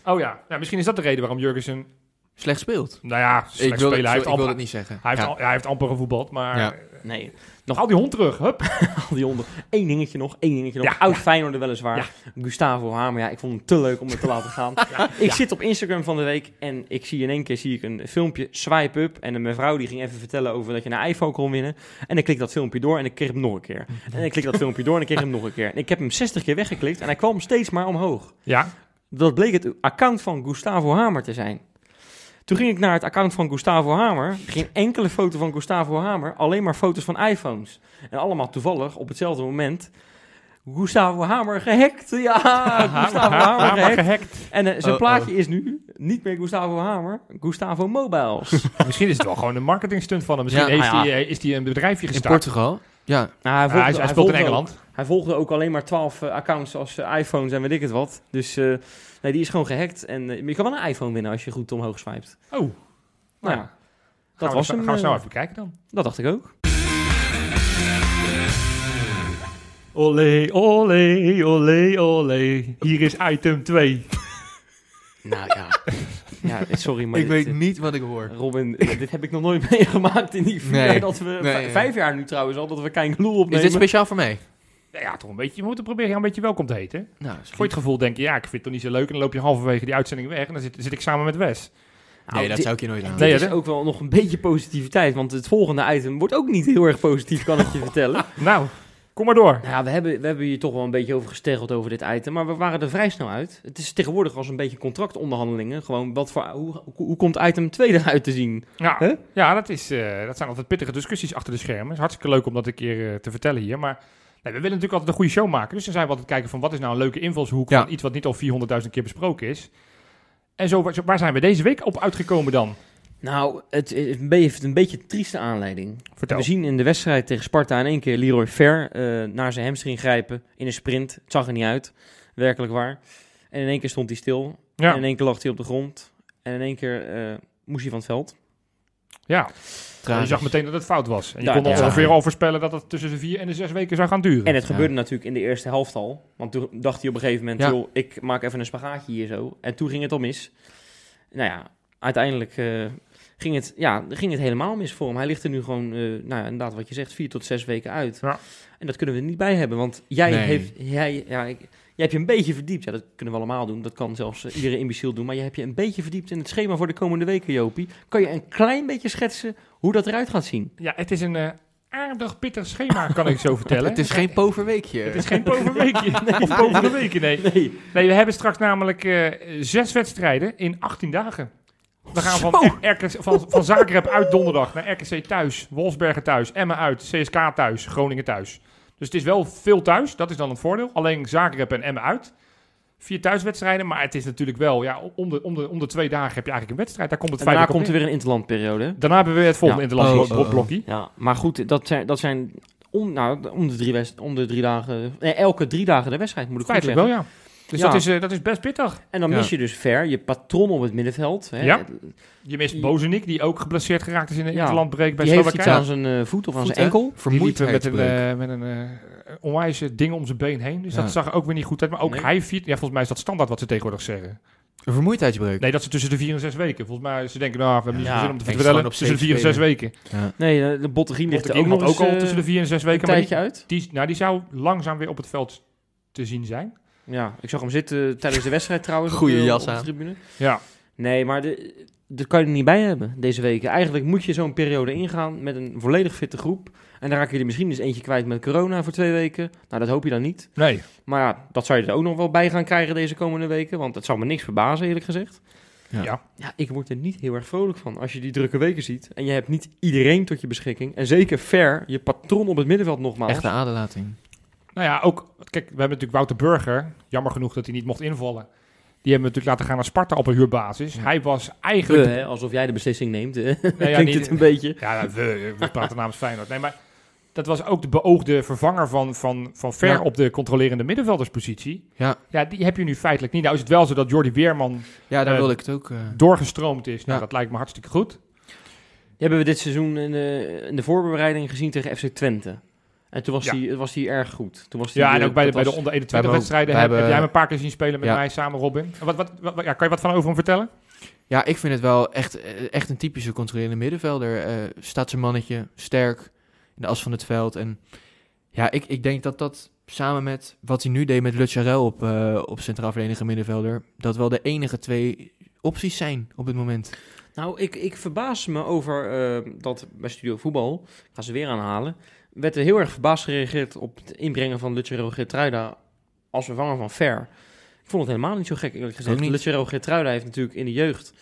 Oh ja. Nou, misschien is dat de reden waarom Jurgensen... Slecht speelt. Nou ja, Ik slecht wil, spelen. Hij ik heeft, wil amper, het niet zeggen. hij, heeft, Ja. al- hij heeft amper gevoetbald, maar... Ja. Nee, Nog al die hond terug, hup. al die honden. Eén dingetje nog, één dingetje nog. Ja, Oud ja. Feyenoord weliswaar. Gustavo Hamer, ja, ik vond hem te leuk om het te laten gaan. Ik zit op Instagram van de week en ik zie in één keer zie ik een filmpje swipe up. En een mevrouw die ging even vertellen over dat je een iPhone kon winnen. En ik klik dat filmpje door en ik kreeg hem nog een keer. En ik klik dat filmpje door en ik kreeg hem nog een keer. En ik heb hem 60 keer weggeklikt en hij kwam steeds maar omhoog. Ja. Dat bleek het account van Gustavo Hamer te zijn. Toen ging ik naar het account van Gustavo Hamer. Geen enkele foto van Gustavo Hamer. Alleen maar foto's van iPhones. En allemaal toevallig op hetzelfde moment. Gustavo Hamer gehackt. Ja, Gustavo Hamer Hamer gehackt. gehackt. En eh, zijn Oh, plaatje is nu niet meer Gustavo Hamer. Gustavo Mobiles. Misschien is het wel gewoon een marketing stunt van hem. Misschien Ja, heeft nou hij, eh, is hij een bedrijfje In gestart. Portugal? Ja. Nou, hij, volgde, hij, hij hij speelt in Engeland. Ook, hij volgde ook alleen maar 12 eh, accounts als iPhones en weet ik het wat. Dus eh, nee, die is gewoon gehackt. En eh, je kan wel een iPhone winnen als je goed omhoog swipet. Oh. Nou, Nou, ja, dat was hem. Gaan we snel eh, even kijken dan. Dat dacht ik ook. Olé, olé, olé, olé. Hier is item 2. Nou ja. ja, sorry, maar ik dit, weet eh, niet wat ik hoor. Robin, dit heb ik nog nooit meegemaakt in die vier Nee. dat we... Nee, vij- nee. Vijf jaar nu trouwens al, dat we Kein Gloel Is opnemen. dit speciaal voor mij? Ja, toch een beetje. Je moet proberen een beetje welkom te heten. Nou, Voor je het gevoel denk je, ja, ik vind het toch niet zo leuk. En dan loop je halverwege die uitzending weg. En dan zit, zit ik samen met Wes. Nou, nee, dat dit- zou ik je nooit aan. Nee, hè? is ook wel nog een beetje positiviteit, want het volgende item wordt ook niet heel erg positief, kan ik je vertellen. Nou, kom maar door. Nou ja, we hebben, we hebben hier toch wel een beetje over gesteggeld over dit item, maar we waren er vrij snel uit. Het is tegenwoordig als een beetje contractonderhandelingen. Gewoon, wat voor, hoe, hoe, komt item 2 eruit te zien? Ja, Huh? ja dat, is, eh, dat zijn altijd pittige discussies achter de schermen. Het is hartstikke leuk om dat een keer eh, te vertellen hier. Maar nee, we willen natuurlijk altijd een goede show maken. Dus dan zijn we altijd kijken van wat is nou een leuke invalshoek Ja. van iets wat niet al 400.000 keer besproken is. En zo, waar zijn we deze week op uitgekomen dan? Nou, het, is een beetje, een trieste aanleiding. Vertel. We zien in de wedstrijd tegen Sparta in één keer Leroy Fer eh, naar zijn hamstring grijpen in een sprint. Het zag er niet uit, werkelijk waar. En in één keer stond hij stil. Ja, En in één keer lag hij op de grond. En in één keer eh, moest hij van het veld. ja. Je zag meteen dat het fout was. En je Ja, kon ja. ongeveer al voorspellen dat het tussen de vier en de zes weken zou gaan duren. En het gebeurde natuurlijk in de eerste helft al. Want toen dacht hij op een gegeven moment, joh, ik maak even een spagaatje hier zo. En toen ging het al mis. Nou ja, uiteindelijk eh, ging, het, ja, ging het helemaal mis voor hem. Hij ligt er nu gewoon, eh, nou ja, inderdaad wat je zegt, vier tot zes weken uit. Ja. En dat kunnen we er niet bij hebben. Want jij, Nee. heeft, jij, ja, ik, jij hebt je een beetje verdiept. Ja, dat kunnen we allemaal doen. Dat kan zelfs eh, iedere imbeciel doen. Maar je hebt je een beetje verdiept in het schema voor de komende weken, Jopie. Kan je een klein beetje schetsen hoe dat eruit gaat zien? Ja, het is een eh, aardig pittig schema, kan ik zo vertellen. Het is geen poverweekje. Het is geen poverweekje. of povende weken, nee. Nee. Nee, we hebben straks namelijk eh, zes wedstrijden in 18 dagen. We gaan van, RKC van, van Zagreb uit donderdag naar RKC thuis, Wolfsbergen thuis, Emmen uit, CSK thuis, Groningen thuis. Dus het is wel veel thuis, dat is dan het voordeel. Alleen Zagreb en Emmen uit. Vier thuiswedstrijden, maar het is natuurlijk wel, ja, om de, om de, om de twee dagen heb je eigenlijk een wedstrijd. Daar komt het En daarna komt er weer een interlandperiode. Daarna hebben we weer het volgende Ja. interlandse Oh, oh, oh. Ja, maar goed, dat zijn, dat zijn om, nou, om, de drie west, om de drie dagen... Nee, elke drie dagen de wedstrijd, moet ik goed Feitelijk wel, ja. Dus Ja. Dat, is, eh, dat is best pittig. En dan Ja. mis je dus ver je patroon op het middenveld. Hè. Ja. Je mist Bozenik, die ook geblesseerd geraakt is in de Ja. interlandbreek bij Die heeft iets Slowakije. aan zijn eh, voet of aan Voet, zijn enkel. Liep met een, eh, met een onwijs ding om zijn been heen. Dus Ja. dat zag er ook weer niet goed uit. Maar ook Nee. hij viert... Ja, volgens mij is dat standaard wat ze tegenwoordig zeggen. Een vermoeidheidsbreuk. Nee, dat ze tussen de vier en zes weken. Volgens mij, ze denken, nou, we hebben niet Ja, zin om te vertellen. Tussen de vier en zes weken. Ja. Nee, de Bottegien ligt er ook nog ook al tussen de vier en zes een weken. Maar die, tijdje uit. die, nou, die zou langzaam weer op het veld te zien zijn. Ja, ik zag hem zitten tijdens de wedstrijd trouwens. op Goeie de- jas op de aan. tribune. Ja. Nee, maar de, dat kan je er niet bij hebben deze weken. Eigenlijk moet je zo'n periode ingaan met een volledig fitte groep. En dan raak je er misschien eens eentje kwijt met corona voor twee weken. Nou, dat hoop je dan niet. Nee. Maar ja, dat zou je er ook nog wel bij gaan krijgen deze komende weken. Want het zou me niks verbazen, eerlijk gezegd. Ja. Ja. Ja, ik word er niet heel erg vrolijk van als je die drukke weken ziet. En je hebt niet iedereen tot je beschikking. En zeker ver, je patroon op het middenveld nogmaals. Echte aderlating. Nou ja, ook... Kijk, we hebben natuurlijk Wouter Burger. Jammer genoeg dat hij niet mocht invallen. Die hebben we natuurlijk laten gaan naar Sparta op een huurbasis. Hij was We, eigenlijk... hè, alsof jij de beslissing neemt. Nee, ja, Klinkt niet- het een beetje. Ja, we, we praten namens Feyenoord. Nee, maar dat was ook de beoogde vervanger van, van, van Ver Ja. op de controlerende middenvelderspositie. Ja. Ja, die heb je nu feitelijk niet. Nou is het wel zo dat Jordi Weerman Ja, daar Eh, wilde ik het ook... eh, doorgestroomd is. Nou, Ja. dat lijkt me hartstikke goed. Die hebben we dit seizoen in de, in de voorbereiding gezien tegen FC Twente. En toen was Ja. hij was die erg goed. Toen was die, Ja, en eh, ook bij de, bij de onder We 21 hebben ook- wedstrijden we heb, jij hem een paar keer zien spelen met Ja. mij samen, Robin. Wat, wat, wat, ja, kan je wat van over hem vertellen? Ja, ik vind het wel echt, eh, echt een typische controlerende middenvelder. Eh staat zijn mannetje, sterk, in de as van het veld. En ja, ik, ik denk dat dat samen met wat hij nu deed met Lucharel op, eh, op centraal verdedigende middenvelder... dat wel de enige twee opties zijn op dit moment. Nou, ik, ik verbaas me over eh, dat bij Studio Voetbal, ik ga ze weer aanhalen, werd er heel erg verbaasd gereageerd op het inbrengen van Lucero Geertruida als vervanger van Fer. Ik vond het helemaal niet zo gek, eerlijk gezegd. Lucero Geertruida heeft natuurlijk in de jeugd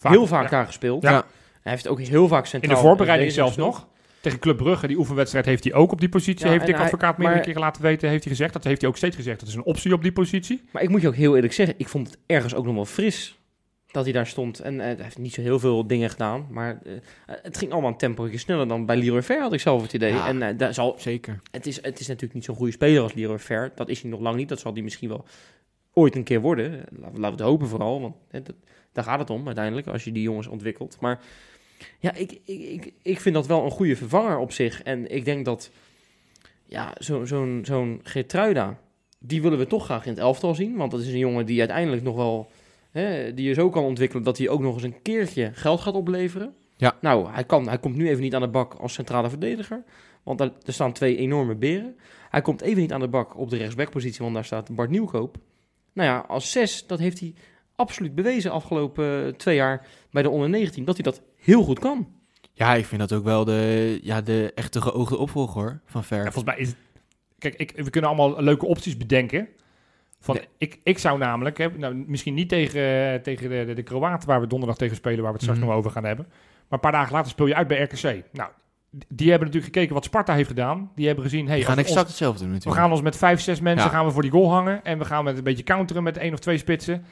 heel vaak ja. daar gespeeld. Ja. Hij heeft ook heel vaak In centraal de voorbereiding zelfs gespeeld. nog. Tegen Club Brugge, die oefenwedstrijd, heeft hij ook op die positie. Ja, heeft Dick Advocaat meerdere keren laten weten, heeft hij gezegd. Dat heeft hij ook steeds gezegd. Dat is een optie op die positie. Maar ik moet je ook heel eerlijk zeggen, ik vond het ergens ook nog wel fris dat hij daar stond. En hij heeft niet zo heel veel dingen gedaan, maar eh, het ging allemaal een tempo sneller dan bij Leroy Ver, had ik zelf het idee. Ja. En eh, daar zal, Zeker. het, is, het is natuurlijk niet zo'n goede speler als Leroy Ver. Dat is hij nog lang niet. Dat zal hij misschien wel ooit een keer worden. Laten we, het hopen vooral, want hè, dat, daar gaat het om uiteindelijk, als je die jongens ontwikkelt. Maar ja, ik, ik, ik, ik vind dat wel een goede vervanger op zich. En ik denk dat ja, zo- zo'n zo'n Geertruida, die willen we toch graag in het elftal zien. Want dat is een jongen die uiteindelijk nog wel, hè, die je zo kan ontwikkelen dat hij ook nog eens een keertje geld gaat opleveren. Ja. Nou, hij, kan, hij komt nu even niet aan de bak als centrale verdediger. Want daar, er staan twee enorme beren. Hij komt even niet aan de bak op de rechtsbackpositie, want daar staat Bart Nieuwkoop. Nou ja, als zes, dat heeft hij absoluut bewezen afgelopen eh, twee jaar bij de onder 19, dat hij dat heel goed kan. Ja, ik vind dat ook wel de, ja, de echte geoogde opvolger hoor, van Ver. Ja, volgens mij is het... Kijk, ik, we kunnen allemaal leuke opties bedenken. Van, Nee. ik, ik zou namelijk, hè, nou, misschien niet tegen, tegen de, de, de Kroaten waar we donderdag tegen spelen, waar we het straks Mhm. nog over gaan hebben. Maar een paar dagen later speel je uit bij RKC. Nou, die hebben natuurlijk gekeken wat Sparta heeft gedaan. Die hebben gezien, hey, We gaan we exact ons- hetzelfde doen we natuurlijk. gaan ons met vijf, zes mensen Ja. gaan we voor die goal hangen. En we gaan met een beetje counteren met één of twee spitsen.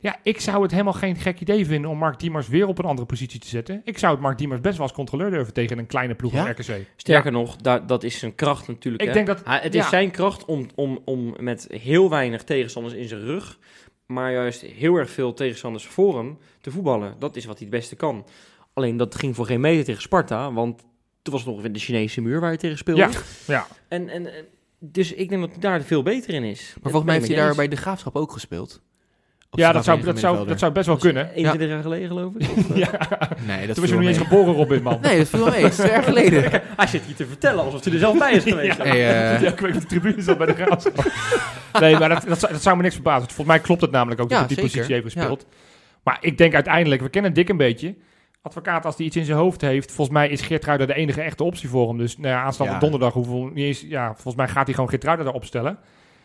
Ja, ik zou het helemaal geen gek idee vinden om Mark Diemers weer op een andere positie te zetten. Ik zou het Mark Diemers best wel als controleur durven tegen een kleine ploeg Ja? van RKC. Sterker nog, da- dat is zijn kracht natuurlijk. Ik hè. denk dat- Hij- het ja. is zijn kracht om, om, om met heel weinig tegenstanders in zijn rug, maar juist heel erg veel tegenstanders voor hem te voetballen. Dat is wat hij het beste kan. Alleen dat ging voor geen meter tegen Sparta, want toen was het nog weer de Chinese muur waar je tegen speelde. Ja, ja. En, en, en- dus ik denk dat hij daar veel beter in is. Maar volgens mij heeft hij daar bij de Graafschap ook gespeeld. Ja, dat zou, dat, zou, dat zou best wel kunnen. 21 jaar geleden geloof ik. Eh, Ja. Nee, dat Toen was je nog niet eens geboren, Robin, man. Nee, dat viel wel mee. Het is twee jaar geleden. Hij zit hier te vertellen alsof hij er zelf bij is geweest. Ja. Hey, eh, Ja, ik weet op de tribune zat bij de Graafschap. nee, maar dat, dat, zou, dat zou me niks verbazen. Volgens mij klopt het namelijk ook Ja, dat hij die zeker. positie heeft gespeeld. Maar ik denk uiteindelijk, we kennen Dick een beetje. Advocaat, als hij iets in zijn hoofd heeft, volgens mij is Geertruida de enige echte optie voor hem. Dus nou ja, aanstaande Ja. donderdag hoeven we niet eens... Ja, volgens mij gaat hij gewoon Geertruida daar opstellen.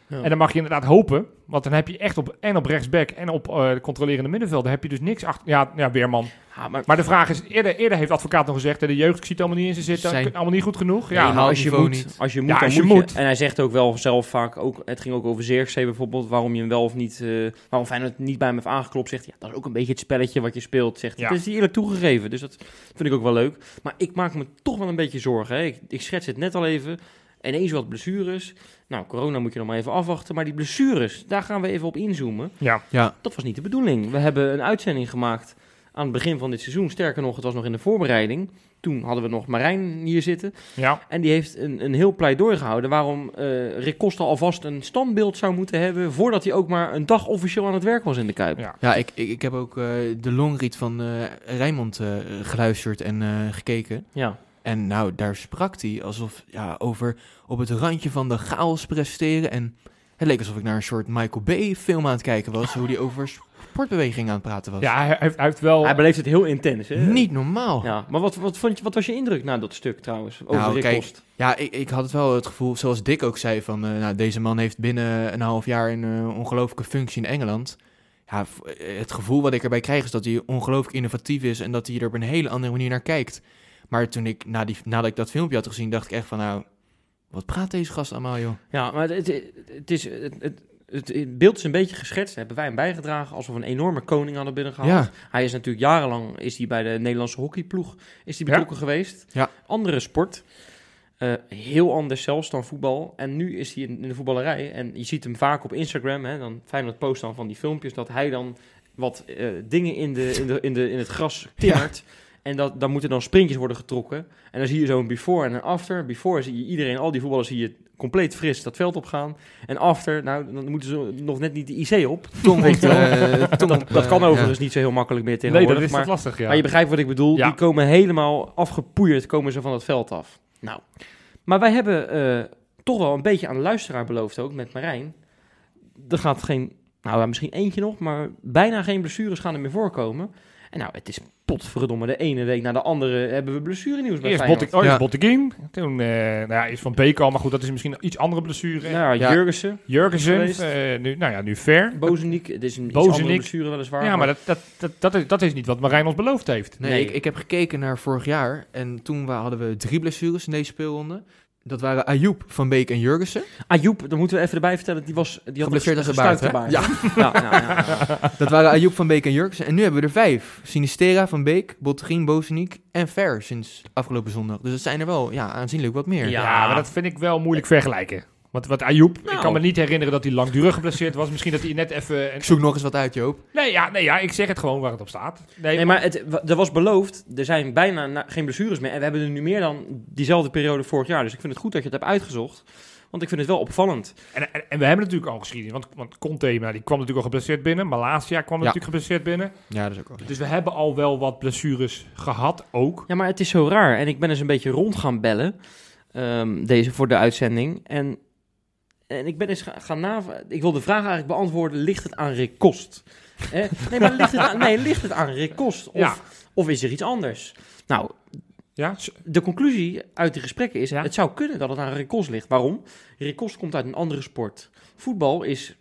Ja. En dan mag je inderdaad hopen, want dan heb je echt op en op rechtsback en op eh de controlerende middenveld, heb je dus niks achter. Ja, ja Weerman. Ja, maar Maar de vraag is, eerder, eerder heeft de advocaat nog gezegd, hè, de jeugd ziet allemaal niet in ze zitten, Zijn- allemaal niet goed genoeg. Nee, Ja, als je moet, niet. als je moet, Ja, dan als je moet je. moet. En hij zegt ook wel zelf vaak, ook, het ging ook over Zirkzee bijvoorbeeld, waarom je hem wel of niet, eh waarom Feyenoord niet bij hem heeft aangeklopt. Zegt ja, dat is ook een beetje het spelletje wat je speelt. Zegt. Dat is eerlijk toegegeven, dus dat vind ik ook wel leuk. Maar ik maak me toch wel een beetje zorgen. Hè. Ik, ik schets het net al even. Ineens wat blessures. Nou, corona moet je nog maar even afwachten. Maar die blessures, daar gaan we even op inzoomen. ja. Ja, Dat was niet de bedoeling. We hebben een uitzending gemaakt aan het begin van dit seizoen. Sterker nog, het was nog in de voorbereiding. Toen hadden we nog Marijn hier zitten. ja. En die heeft een, een heel pleidooi gehouden waarom eh Rick Costa alvast een standbeeld zou moeten hebben. voordat hij ook maar een dag officieel aan het werk was in de Kuip. Ja. ja ik, ik, ik heb ook eh, de longread van eh Rijnmond eh, geluisterd en eh, gekeken. Ja. En nou, daar sprak hij alsof ja, over op het randje van de chaos presteren. En het leek alsof ik naar een soort Michael Bay film aan het kijken was. hoe die over sportbeweging aan het praten was. ja hij, heeft, hij heeft wel... Hij beleeft het heel intens. Hè? Niet normaal. Ja, Ja, maar wat, wat, vond je, wat was je indruk na dat stuk trouwens? Over Nou, Rick kijk, Kost? ik, ik had het wel het gevoel, zoals Dick ook zei, van eh, nou, deze man heeft binnen een half jaar een eh, ongelooflijke functie in Engeland. Ja, eh, het gevoel wat ik erbij krijg is dat hij ongelooflijk innovatief is en dat hij er op een hele andere manier naar kijkt. Maar toen ik, na die, nadat ik dat filmpje had gezien, dacht ik echt van nou, wat praat deze gast allemaal joh? Ja, maar het, het, het is, het, het, het beeld is een beetje geschetst. Hebben wij hem bijgedragen alsof we een enorme koning hadden binnengehaald. Ja. Hij is natuurlijk jarenlang is hij bij de Nederlandse hockeyploeg is hij Ja. betrokken geweest. Ja. Andere sport. Eh, heel anders zelfs dan voetbal. En nu is hij in, in de voetballerij. En je ziet hem vaak op Instagram. Hè, dan Feyenoord post dan van die filmpjes dat hij dan wat eh, dingen in, de, in, de, in, de, in het gras timmert. En dat, dan moeten dan sprintjes worden getrokken. En dan zie je zo'n before en een after. Before zie je iedereen, al die voetballers zie je compleet fris dat veld opgaan. En after, nou, dan moeten ze nog net niet de IC op. Tong eh, tong Dat, op, dat eh, kan ja. overigens niet zo heel makkelijk meer nee, tegenwoordig. dat is maar, lastig, ja. maar je begrijpt wat ik bedoel. Ja. Die komen helemaal afgepoeierd komen ze van het veld af. Nou, maar wij hebben eh, toch wel een beetje aan de luisteraar beloofd ook met Marijn. Er gaat geen, nou ja, misschien eentje nog, maar bijna geen blessures gaan er meer voorkomen. En nou, het is potverdomme de ene week na de andere hebben we blessurenieuws bij Eerst Feyenoord. Oh, Ja. Botteguin. Toen, eh nou ja, is van Beek al, maar goed, dat is misschien een iets andere blessure. Nou ja. Jurgensen, Jurgensen, eh, nu, nou ja, nu Ver. Bozeniek, het is een iets andere blessure weliswaar. Ja, maar dat, dat, dat, dat, is, dat is niet wat Marijn ons beloofd heeft. Nee, Nee. Ik, ik heb gekeken naar vorig jaar en toen wa- hadden we drie blessures in deze speelronde. Dat waren Ayoub, Van Beek en Jurgensen. Ayoub, dan moeten we even erbij vertellen, die was die had Geblesseerd een als een baard, Ja. baard. ja, ja, ja, ja. Dat waren Ayoub, Van Beek en Jurgensen. En nu hebben we er vijf. Sinistera, Van Beek, Bottegien, Bozeniek en Ver sinds afgelopen zondag. Dus dat zijn er wel ja, aanzienlijk wat meer. Ja. Ja, maar dat vind ik wel moeilijk vergelijken. Want wat Ayoub, ik Nou. kan me niet herinneren dat hij langdurig geblesseerd was. Misschien dat hij net even... Ik zoek nog eens wat uit, Joop. Nee, ja, nee, ja, ik zeg het gewoon waar het op staat. Nee, Nee, maar het, er was beloofd, er zijn bijna na- geen blessures meer. En we hebben er nu meer dan diezelfde periode vorig jaar. Dus ik vind het goed dat je het hebt uitgezocht. Want ik vind het wel opvallend. En, en, en we hebben natuurlijk al geschiedenis. Want, want Conte, nou, die kwam natuurlijk al geblesseerd binnen. Malasia kwam Ja. natuurlijk geblesseerd binnen. Ja, dat is ook wel. Dus we hebben al wel wat blessures gehad ook. Ja, maar het is zo raar. En ik ben eens een beetje rond gaan bellen. ehm, deze voor de uitzending. En, en ik ben eens ga- gaan na. Ik wil de vraag eigenlijk beantwoorden: ligt het aan Rick Kost? Nee, maar ligt het aan, nee, ligt het aan Rick Kost? Of, Ja. of is er iets anders? Nou, Ja, de conclusie uit de gesprekken is: Ja. het zou kunnen dat het aan Rick Kost ligt. Waarom? Rick Kost komt uit een andere sport. Voetbal is.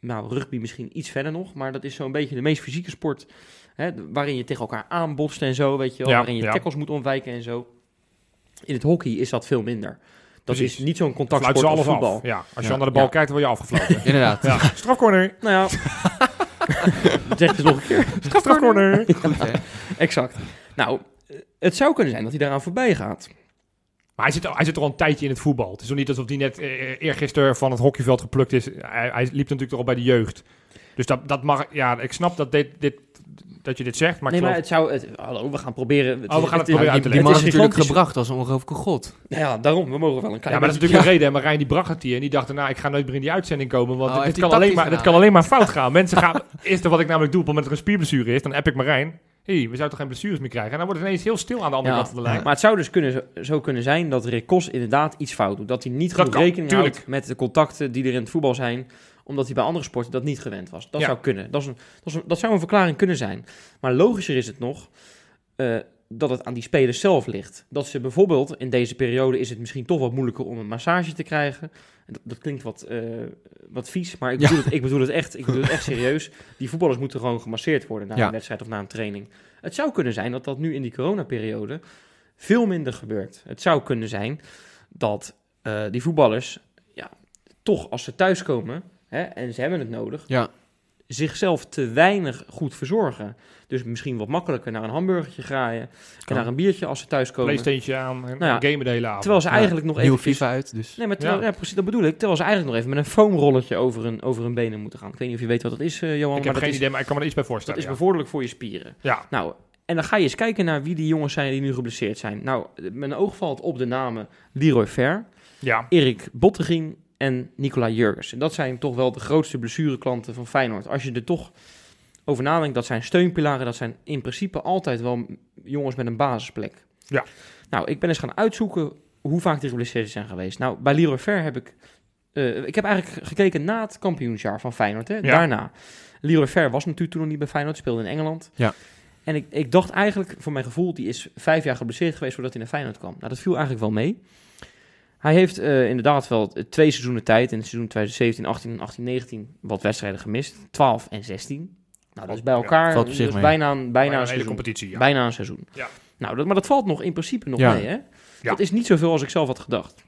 Nou, rugby misschien iets verder nog, maar dat is zo'n beetje de meest fysieke sport. Hè, waarin je tegen elkaar aanbotst en zo, weet je wel. Waarin je tackles moet ontwijken en zo. In het hockey is dat veel minder. Dat Precies. is niet zo'n contactsport als voetbal. af. Ja, als je Ja. naar de bal Ja. kijkt, dan word je afgefloten. Inderdaad. ja. Strafcorner. Nou ja, zeg het eens nog een keer. Strafcorner. Goed, hè? Exact. Nou, eh, het zou kunnen zijn dat hij daaraan voorbij gaat. Maar hij zit, al- hij zit er al een tijdje in het voetbal. Het is nog niet alsof hij net eh, eergisteren van het hockeyveld geplukt is. Hij, hij liep natuurlijk toch al bij de jeugd. Dus dat, dat mag... Ja, ik snap dat, dit, dit, dat je dit zegt, maar nee, maar het zou... Het, hallo, we gaan proberen... Oh, we gaan het proberen Ja, uit die, te die leggen. man Het is natuurlijk gebracht als een ongelooflijke god. Nou ja, daarom. We mogen wel een klein Ja, maar dat is natuurlijk een reden. En Marijn die bracht het hier en die dacht, nou, ik ga nooit meer in die uitzending komen, want Oh, dit, kan alleen maar, dit kan alleen maar fout gaan. Mensen gaan... Eerste wat ik namelijk doe op het moment dat er een spierblessure is, dan app ik Marijn. Hé, hey, we zouden toch geen blessures meer krijgen? En dan wordt het ineens heel stil aan de andere Ja, kant van de lijn. Maar het zou dus kunnen, zo- kunnen zijn dat Rick Kos inderdaad iets fout doet. Dat hij niet genoeg kan, rekening tuurlijk. houdt met de contacten die er in het voetbal zijn. Omdat hij bij andere sporten dat niet gewend was. Dat Ja. zou kunnen. Dat, is een, dat, is een- dat zou een verklaring kunnen zijn. Maar logischer is het nog... eh, dat het aan die spelers zelf ligt. Dat ze bijvoorbeeld, in deze periode is het misschien toch wat moeilijker om een massage te krijgen. En Dat, dat klinkt wat, eh, wat vies, maar ik Ja. bedoel, het, ik, bedoel het echt, ik bedoel het echt serieus. Die voetballers moeten gewoon gemasseerd worden na Ja. een wedstrijd of na een training. Het zou kunnen zijn dat dat nu in die coronaperiode veel minder gebeurt. Het zou kunnen zijn dat eh, die voetballers, ja, toch als ze thuiskomen hè, en ze hebben het nodig, Ja, zichzelf te weinig goed verzorgen. Dus misschien wat makkelijker naar een hamburgertje graaien en naar een biertje als ze thuiskomen. Playstation aan en Nou ja, gamen de hele avond. Terwijl ze Ja, eigenlijk nog even... FIFA uit, dus... Nee, maar terwijl, Ja. ja. precies, dat bedoel ik. Terwijl ze eigenlijk nog even met een foamrolletje over hun, over hun benen moeten gaan. Ik weet niet of je weet wat dat is, eh, Johan, ik maar heb dat, geen is, idee, maar ik kan me er iets bij dat voorstellen. is ja. bevorderlijk voor je spieren. ja. Nou, en dan ga je eens kijken naar wie die jongens zijn die nu geblesseerd zijn. Nou, mijn oog valt op de namen Leroy Fer, ja. Erik Bottegien en Nicola Jurgens. En dat zijn toch wel de grootste blessureklanten van Feyenoord. Als je er toch over nadenkt, dat zijn steunpilaren. Dat zijn in principe altijd wel jongens met een basisplek. Ja. Nou, ik ben eens gaan uitzoeken hoe vaak die geblesseerd zijn geweest. Nou, bij Leroy Fer heb ik... eh, ik heb eigenlijk gekeken na het kampioensjaar van Feyenoord. Hè? Daarna. Leroy Fer was natuurlijk toen nog niet bij Feyenoord, speelde in Engeland. Ja. En ik, ik dacht eigenlijk, voor mijn gevoel, die is vijf jaar geblesseerd geweest voordat hij naar Feyenoord kwam. Nou, dat viel eigenlijk wel mee. Hij heeft eh, inderdaad wel twee seizoenen tijd. In het seizoen 2017, 18, 18, 19 wat wedstrijden gemist. 12 en 16. Nou, dat is bij Ja, elkaar valt op zich dat is mee. bijna, een- bijna, Bijna een seizoen. competitie. Ja. Bijna een seizoen. Ja. Nou, dat, maar dat valt nog in principe nog Ja. mee, hè? Dat is niet zoveel als ik zelf had gedacht.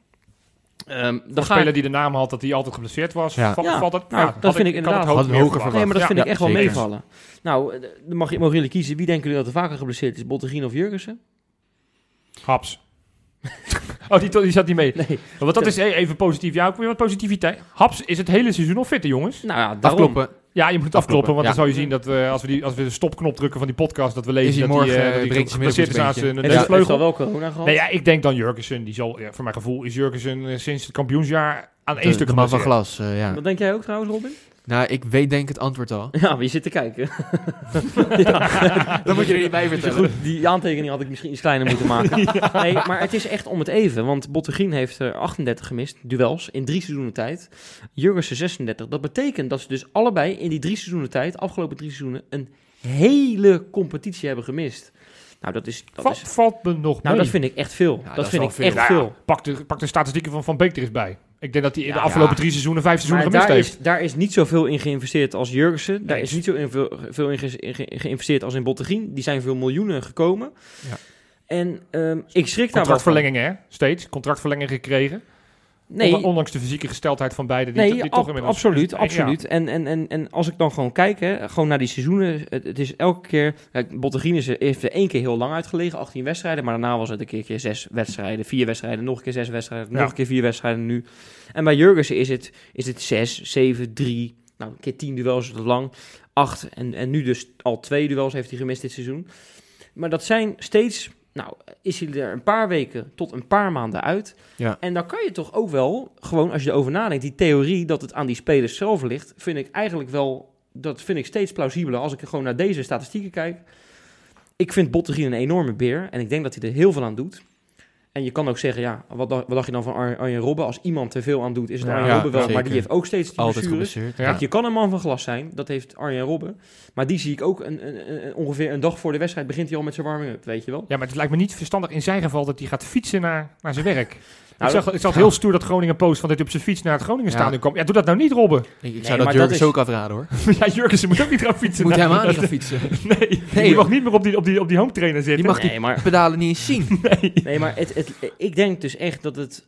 Ehm ga speler ik... die de naam had dat hij altijd geblesseerd was. Ja. Valt, Ja. valt dat, Nou, ja, dat vind ik inderdaad- het hoog hoger verwacht. Nee, maar dat Ja, vind ik echt wel zeker. meevallen. Nou, eh, dan mag je, mogen jullie kiezen. Wie denken jullie dat er vaker geblesseerd is? Bottegien of Jurgensen? Haps. oh, die, die zat niet mee. Nee. Want dat is eh, even positief. Ja, ook weer wat positiviteit. Haps is het hele seizoen al fit, hè, jongens. Nou ja, daarom. Afkloppen. Ja, je moet het Afkloppen, afkloppen, want ja. dan zou je zien dat we, als we, die, als we de stopknop drukken van die podcast, dat we lezen dat morgen, eh, eh, dat hij breekt zijn geblesseerd is aan zijn neusvleugel. wel corona gehad? Nee, ja, ik denk dan Jurgensen. Die zal, ja, voor mijn gevoel is Jurgensen eh, sinds het kampioensjaar aan één stuk de man van glas, eh, ja. Wat denk jij ook trouwens, Robin? Nou, ik weet denk het antwoord al. Ja, maar je zit te kijken. Dan moet je er niet bij Goed, die aantekening had ik misschien iets kleiner moeten maken. Nee, maar het is echt om het even. Want Bottegien heeft er 38 gemist, duels, in drie seizoenen tijd. Jurgensen 36. Dat betekent dat ze dus allebei in die drie seizoenen tijd, afgelopen drie seizoenen, een hele competitie hebben gemist. Nou, dat is... Dat Valt, is valt me nog nou, mee. dat vind ik echt veel. Ja, dat, dat vind ik veel. echt Nou ja, veel. Pak de, pak de statistieken van Van Beek er eens bij. Ik denk dat hij in de Ja, afgelopen drie seizoenen, vijf seizoenen gemist daar heeft. is, daar is niet zoveel in geïnvesteerd als Jurgensen. Daar is niet zo in veel, in ge- in ge- geïnvesteerd als in Bottegien. Die zijn veel miljoenen gekomen. Ja. En ehm, ik schrik daar wel. Contractverlengingen, hè? Steeds. Contractverlenging gekregen. Nee, Ondanks- de fysieke gesteldheid van beiden. Die, nee die toch inmiddels... absoluut, Ja. absoluut. En, en, en, en als ik dan gewoon kijk, hè, gewoon naar die seizoenen. Het, het is elke keer... Kijk, Bottegien is heeft er één keer heel lang uitgelegen, 18 wedstrijden. Maar daarna was het een keer, keer zes wedstrijden, vier wedstrijden, nog een keer zes wedstrijden, Ja. nog een keer vier wedstrijden nu. En bij Jurgensen is het, is het zes, zeven, drie, nou een keer tien duels is het lang, acht. En, en nu dus al twee duels heeft hij gemist dit seizoen. Maar dat zijn steeds... Nou, is hij er een paar weken tot een paar maanden uit. Ja. En dan kan je toch ook wel, gewoon als je erover nadenkt, die theorie dat het aan die spelers zelf ligt, vind ik eigenlijk wel, dat vind ik steeds plausibeler als ik gewoon naar deze statistieken kijk. Ik vind Bottegien een enorme beer en ik denk dat hij er heel veel aan doet. En je kan ook zeggen, ja, wat dacht, wat dacht je dan van Ar- Arjen Robben? Als iemand te veel aan doet, is het Ja, Arjen Robben wel, maar die heeft ook steeds die Altijd blessures. geblesseerd. Ja. Kijk, je kan een man van glas zijn, dat heeft Arjen Robben. Maar die zie ik ook een, een- een- ongeveer een dag voor de wedstrijd begint hij al met zijn warming-up, weet je wel. Ja, maar het lijkt me niet verstandig in zijn geval dat hij gaat fietsen naar, naar zijn werk. Nou, ik zag, ik zag heel stoer dat Groningen post van dat hij op zijn fiets naar het Groningen Ja. stadion kwam. Ja, doe dat nou niet, Robben. Ik, ik Nee, zou dat Jurgens is- ook afraden hoor. ja, Jurgensen moet ook niet gaan fietsen. Moet naar- helemaal niet gaan fietsen. Nee, Nee, je mag niet meer op die, op die, op die home trainer zitten. Je mag die Nee, maar pedalen niet eens zien. Nee, maar het, het, ik denk dus echt dat het,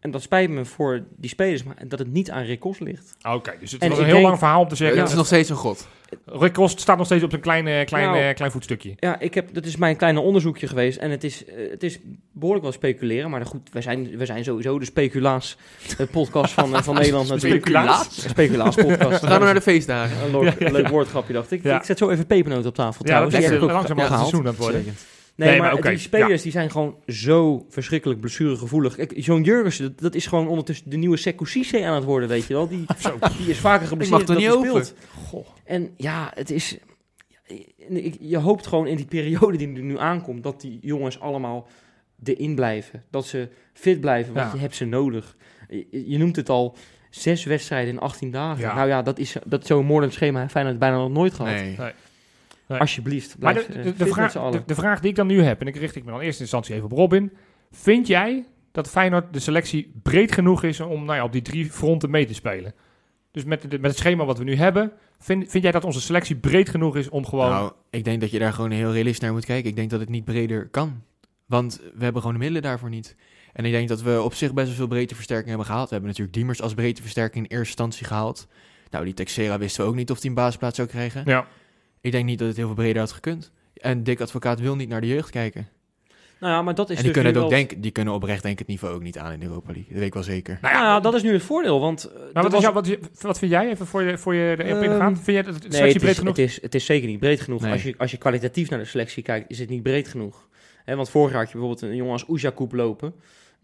en dat spijt me voor die spelers, maar dat het niet aan Rick ligt. Oké, dus het En was een heel denk- lang verhaal om te zeggen. Het is nog steeds een god. Rick Kost staat nog steeds op zijn kleine, klein, Nou. eh, klein voetstukje. Ja, ik heb, dat is mijn kleine onderzoekje geweest en het is, eh, het is behoorlijk wel speculeren, maar goed, wij zijn, wij zijn sowieso de speculaas podcast van, eh, van Nederland natuurlijk. Speculaas? Speculaas podcast. We gaan naar de feestdagen. Een leuk, een leuk woordgrapje, dacht ik. Ja. Ik zet zo even pepernoten op tafel Ja, trouwens. dat Die is langzaam het gehaald. seizoen aan het worden. Zeker. Nee, Nee, maar, maar oké, die spelers die zijn gewoon zo verschrikkelijk blessuregevoelig. Kijk, Zo'n Jurgensen, dat, dat is gewoon ondertussen de nieuwe Sekou Cissé aan het worden, weet je wel. Die, Zo. die is vaker geblesseerd Ik mag dan over. speelt. En ja, het is... Je hoopt gewoon in die periode die er nu aankomt... dat die jongens allemaal erin blijven. Dat ze fit blijven, want Ja. je hebt ze nodig. Je, je noemt het al, zes wedstrijden in 18 dagen. Ja. Nou ja, dat is dat zo'n moordend schema heeft Feyenoord bijna nog nooit gehad. Nee. Nee. Alsjeblieft, Maar de, eh, de, de, vraag, z'n allen. de, de vraag die ik dan nu heb, en ik richt ik me dan eerst in instantie even op Robin. Vind jij dat Feyenoord de selectie breed genoeg is om nou ja, op die drie fronten mee te spelen? Dus met, de- met het schema wat we nu hebben, vind, vind jij dat onze selectie breed genoeg is om gewoon... Nou, ik denk dat je daar gewoon heel realistisch naar moet kijken. Ik denk dat het niet breder kan. Want we hebben gewoon de middelen daarvoor niet. En ik denk dat we op zich best wel veel breedteversterking hebben gehaald. We hebben natuurlijk Diemers als breedteversterking in eerste instantie gehaald. Nou, die Texera wisten we ook niet of hij een basisplaats zou krijgen. ja. Ik denk niet dat het heel veel breder had gekund. En Dick Advocaat wil niet naar de jeugd kijken. Nou ja, maar dat is en die dus kunnen, het ook wel- denken, die kunnen oprecht denk ik het niveau ook niet aan in de Europa League. Dat weet ik wel zeker. Nou Nou ja, ja, dat is nu het voordeel, want... eh, maar dat wat, was- is jou- wat, wat vind jij, even voor je, voor je erop Ehm, ingaan? Vind jij dat de Nee, het breed is, genoeg het, is, het is zeker niet breed genoeg. Nee. Als, je, als je kwalitatief naar de selectie kijkt, is het niet breed genoeg. Hè, want vorig jaar had je bijvoorbeeld een jongen als Oejakoub lopen.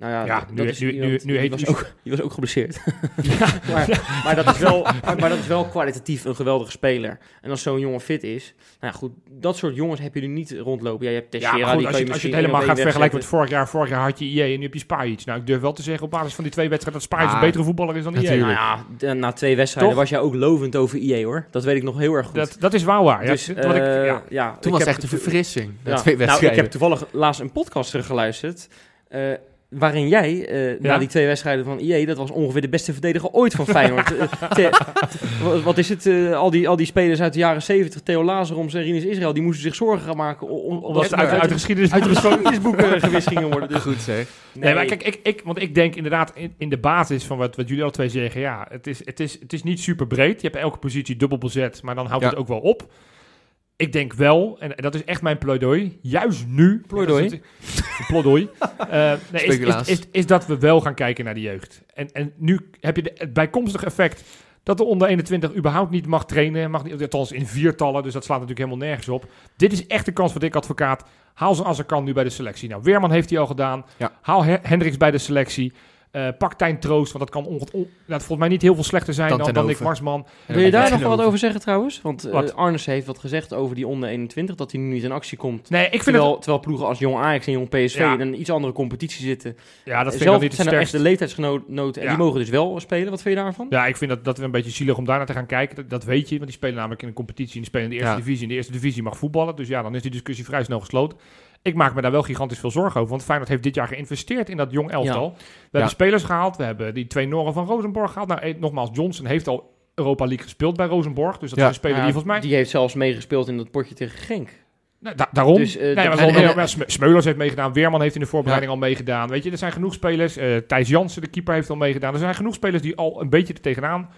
Nou ja, Ja, dat nu- is nu- iemand- nu- nu die, heet was ook, die was ook geblesseerd. maar, maar, dat is wel, maar, maar dat is wel kwalitatief een geweldige speler. En als zo'n jongen fit is, nou ja, goed, dat soort jongens heb je nu niet rondlopen. Ja, je hebt Ja, Teixeira, maar goed, die als kan je, je als je het helemaal gaat vergelijken met vorig jaar. Vorig jaar had je IE en nu heb je Spajic. Nou, ik durf wel te zeggen op basis van die twee wedstrijden dat Spajic Ah, een betere voetballer is dan IE. Nou ja, na twee wedstrijden Toch? was jij ook lovend over IE hoor. Dat weet ik nog heel erg goed. Dat, dat is wel waar. Ja, dus, wat ik, eh, ja. ja, Toen ik was echt een verfrissing. Ja. Nou, ik heb toevallig laatst een podcast teruggeluisterd. eh, waarin jij, eh, na die twee wedstrijden van IE, dat was ongeveer de beste verdediger ooit van Feyenoord. Eh, te- wat- wat is het? eh, al, die, al die spelers uit de jaren 70, Theo Lazaroms en Rinus Israël, die moesten zich zorgen gaan maken. om- Omdat ze uit, de geschiedenis uit de geschiedenisboeken gewist gingen worden. Dus, Goed zeg. Nee, maar kijk, ik, ik, want ik denk inderdaad in, in de basis van wat, wat jullie al twee zeggen, ja, het is, het, is, het is niet super breed. Je hebt elke positie dubbel bezet, maar dan houdt Ja. het ook wel op. Ik denk wel, en dat is echt mijn pleidooi, juist nu... Pleidooi? het- Pleidooi. eh, nee, is, is, is, is dat we wel gaan kijken naar de jeugd. En, en nu heb je de, het bijkomstige effect dat de onder 21 überhaupt niet mag trainen. Mag niet, althans in viertallen, dus dat slaat natuurlijk helemaal nergens op. Dit is echt de kans voor Dick Advocaat. Haal ze als er kan nu bij de selectie. Nou, Weerman heeft hij al gedaan. Ja. Haal He- Hendricks bij de selectie. Eh pak Tijn Troost, want dat kan onge- on- dat volgens mij niet heel veel slechter zijn Dan dan, Nick. Marsman. Wil je daar nog wat over. zeggen trouwens? Want eh, Wat? Arnes heeft wat gezegd over die onder 21, dat hij nu niet in actie komt. Nee, ik vind Terwijl, het... terwijl ploegen als Jong Ajax en Jong PSV Ja. in een iets andere competitie zitten. Ja, dat vind ik Zelf niet het zijn er echt de leeftijdsgenoten en Ja. die mogen dus wel spelen. Wat vind je daarvan? Ja, ik vind dat, dat we een beetje zielig om daar naar te gaan kijken. Dat, dat weet je, want die spelen namelijk in een competitie. En die spelen in de eerste Ja. divisie. En de eerste divisie mag voetballen. Dus ja, dan is die discussie vrij snel gesloten. Ik maak me daar wel gigantisch veel zorgen over. Want Feyenoord heeft dit jaar geïnvesteerd in dat jong elftal. We hebben spelers gehaald. We hebben die twee Noren van Rosenborg gehaald. Nou, eh, nogmaals, Johnson heeft al Europa League gespeeld bij Rosenborg. Dus dat Ja. is een speler Ja, die volgens mij... Die heeft zelfs meegespeeld in dat potje tegen Genk. Nou, da- daarom. Dus, eh, nee, maar en- en- Smeulers heeft meegedaan. Weerman heeft in de voorbereiding al meegedaan. Weet je, er zijn genoeg spelers. Eh Thijs Jansen, de keeper, heeft al meegedaan. Er zijn genoeg spelers die al een beetje er tegenaan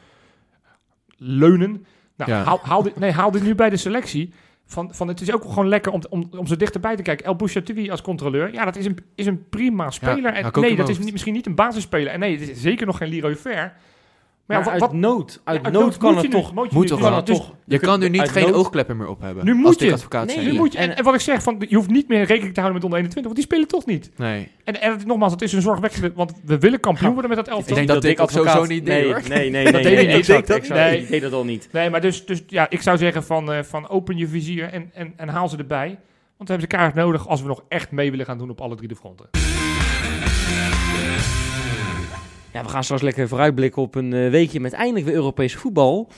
leunen. Nou, Ja. haal, haal, dit, nee, haal dit nu bij de selectie. Van, van, het is ook gewoon lekker om, om, om zo dichterbij te kijken. El Bouchatoui als controleur. Ja, dat is een, is een prima speler. Ja, en nee, dat is niet, misschien niet een basisspeler. En nee, het is zeker nog geen Leroy Ver. Maar, ja, uit wat, nood, uit ja, nood kan moet het toch... moet je moet dus- kan wel. het toch Je kan nu niet geen nood- oogkleppen meer op hebben. Nu als moet Dick je. advocaat Nee, zijn. Nu moet je, en, En- wat ik zeg, van, je hoeft niet meer rekening te houden met onder 21, want die spelen toch niet. Nee. En, en het- nogmaals, het is een zorgwekkende, want we willen kampioen worden met dat elftal. Ik denk dat Dick ook sowieso niet deed, nee, hoor. Nee, nee, nee. Dat deed exact, Dat exact. Ik deed dat al niet. Nee, maar dus, dus ja, ik zou zeggen van, eh, van open je vizier en, en, en haal ze erbij. Want we hebben ze kaart nodig als we nog echt mee willen gaan doen op alle drie de fronten. Ja, we gaan straks lekker vooruitblikken op een eh, weekje met eindelijk weer Europese voetbal.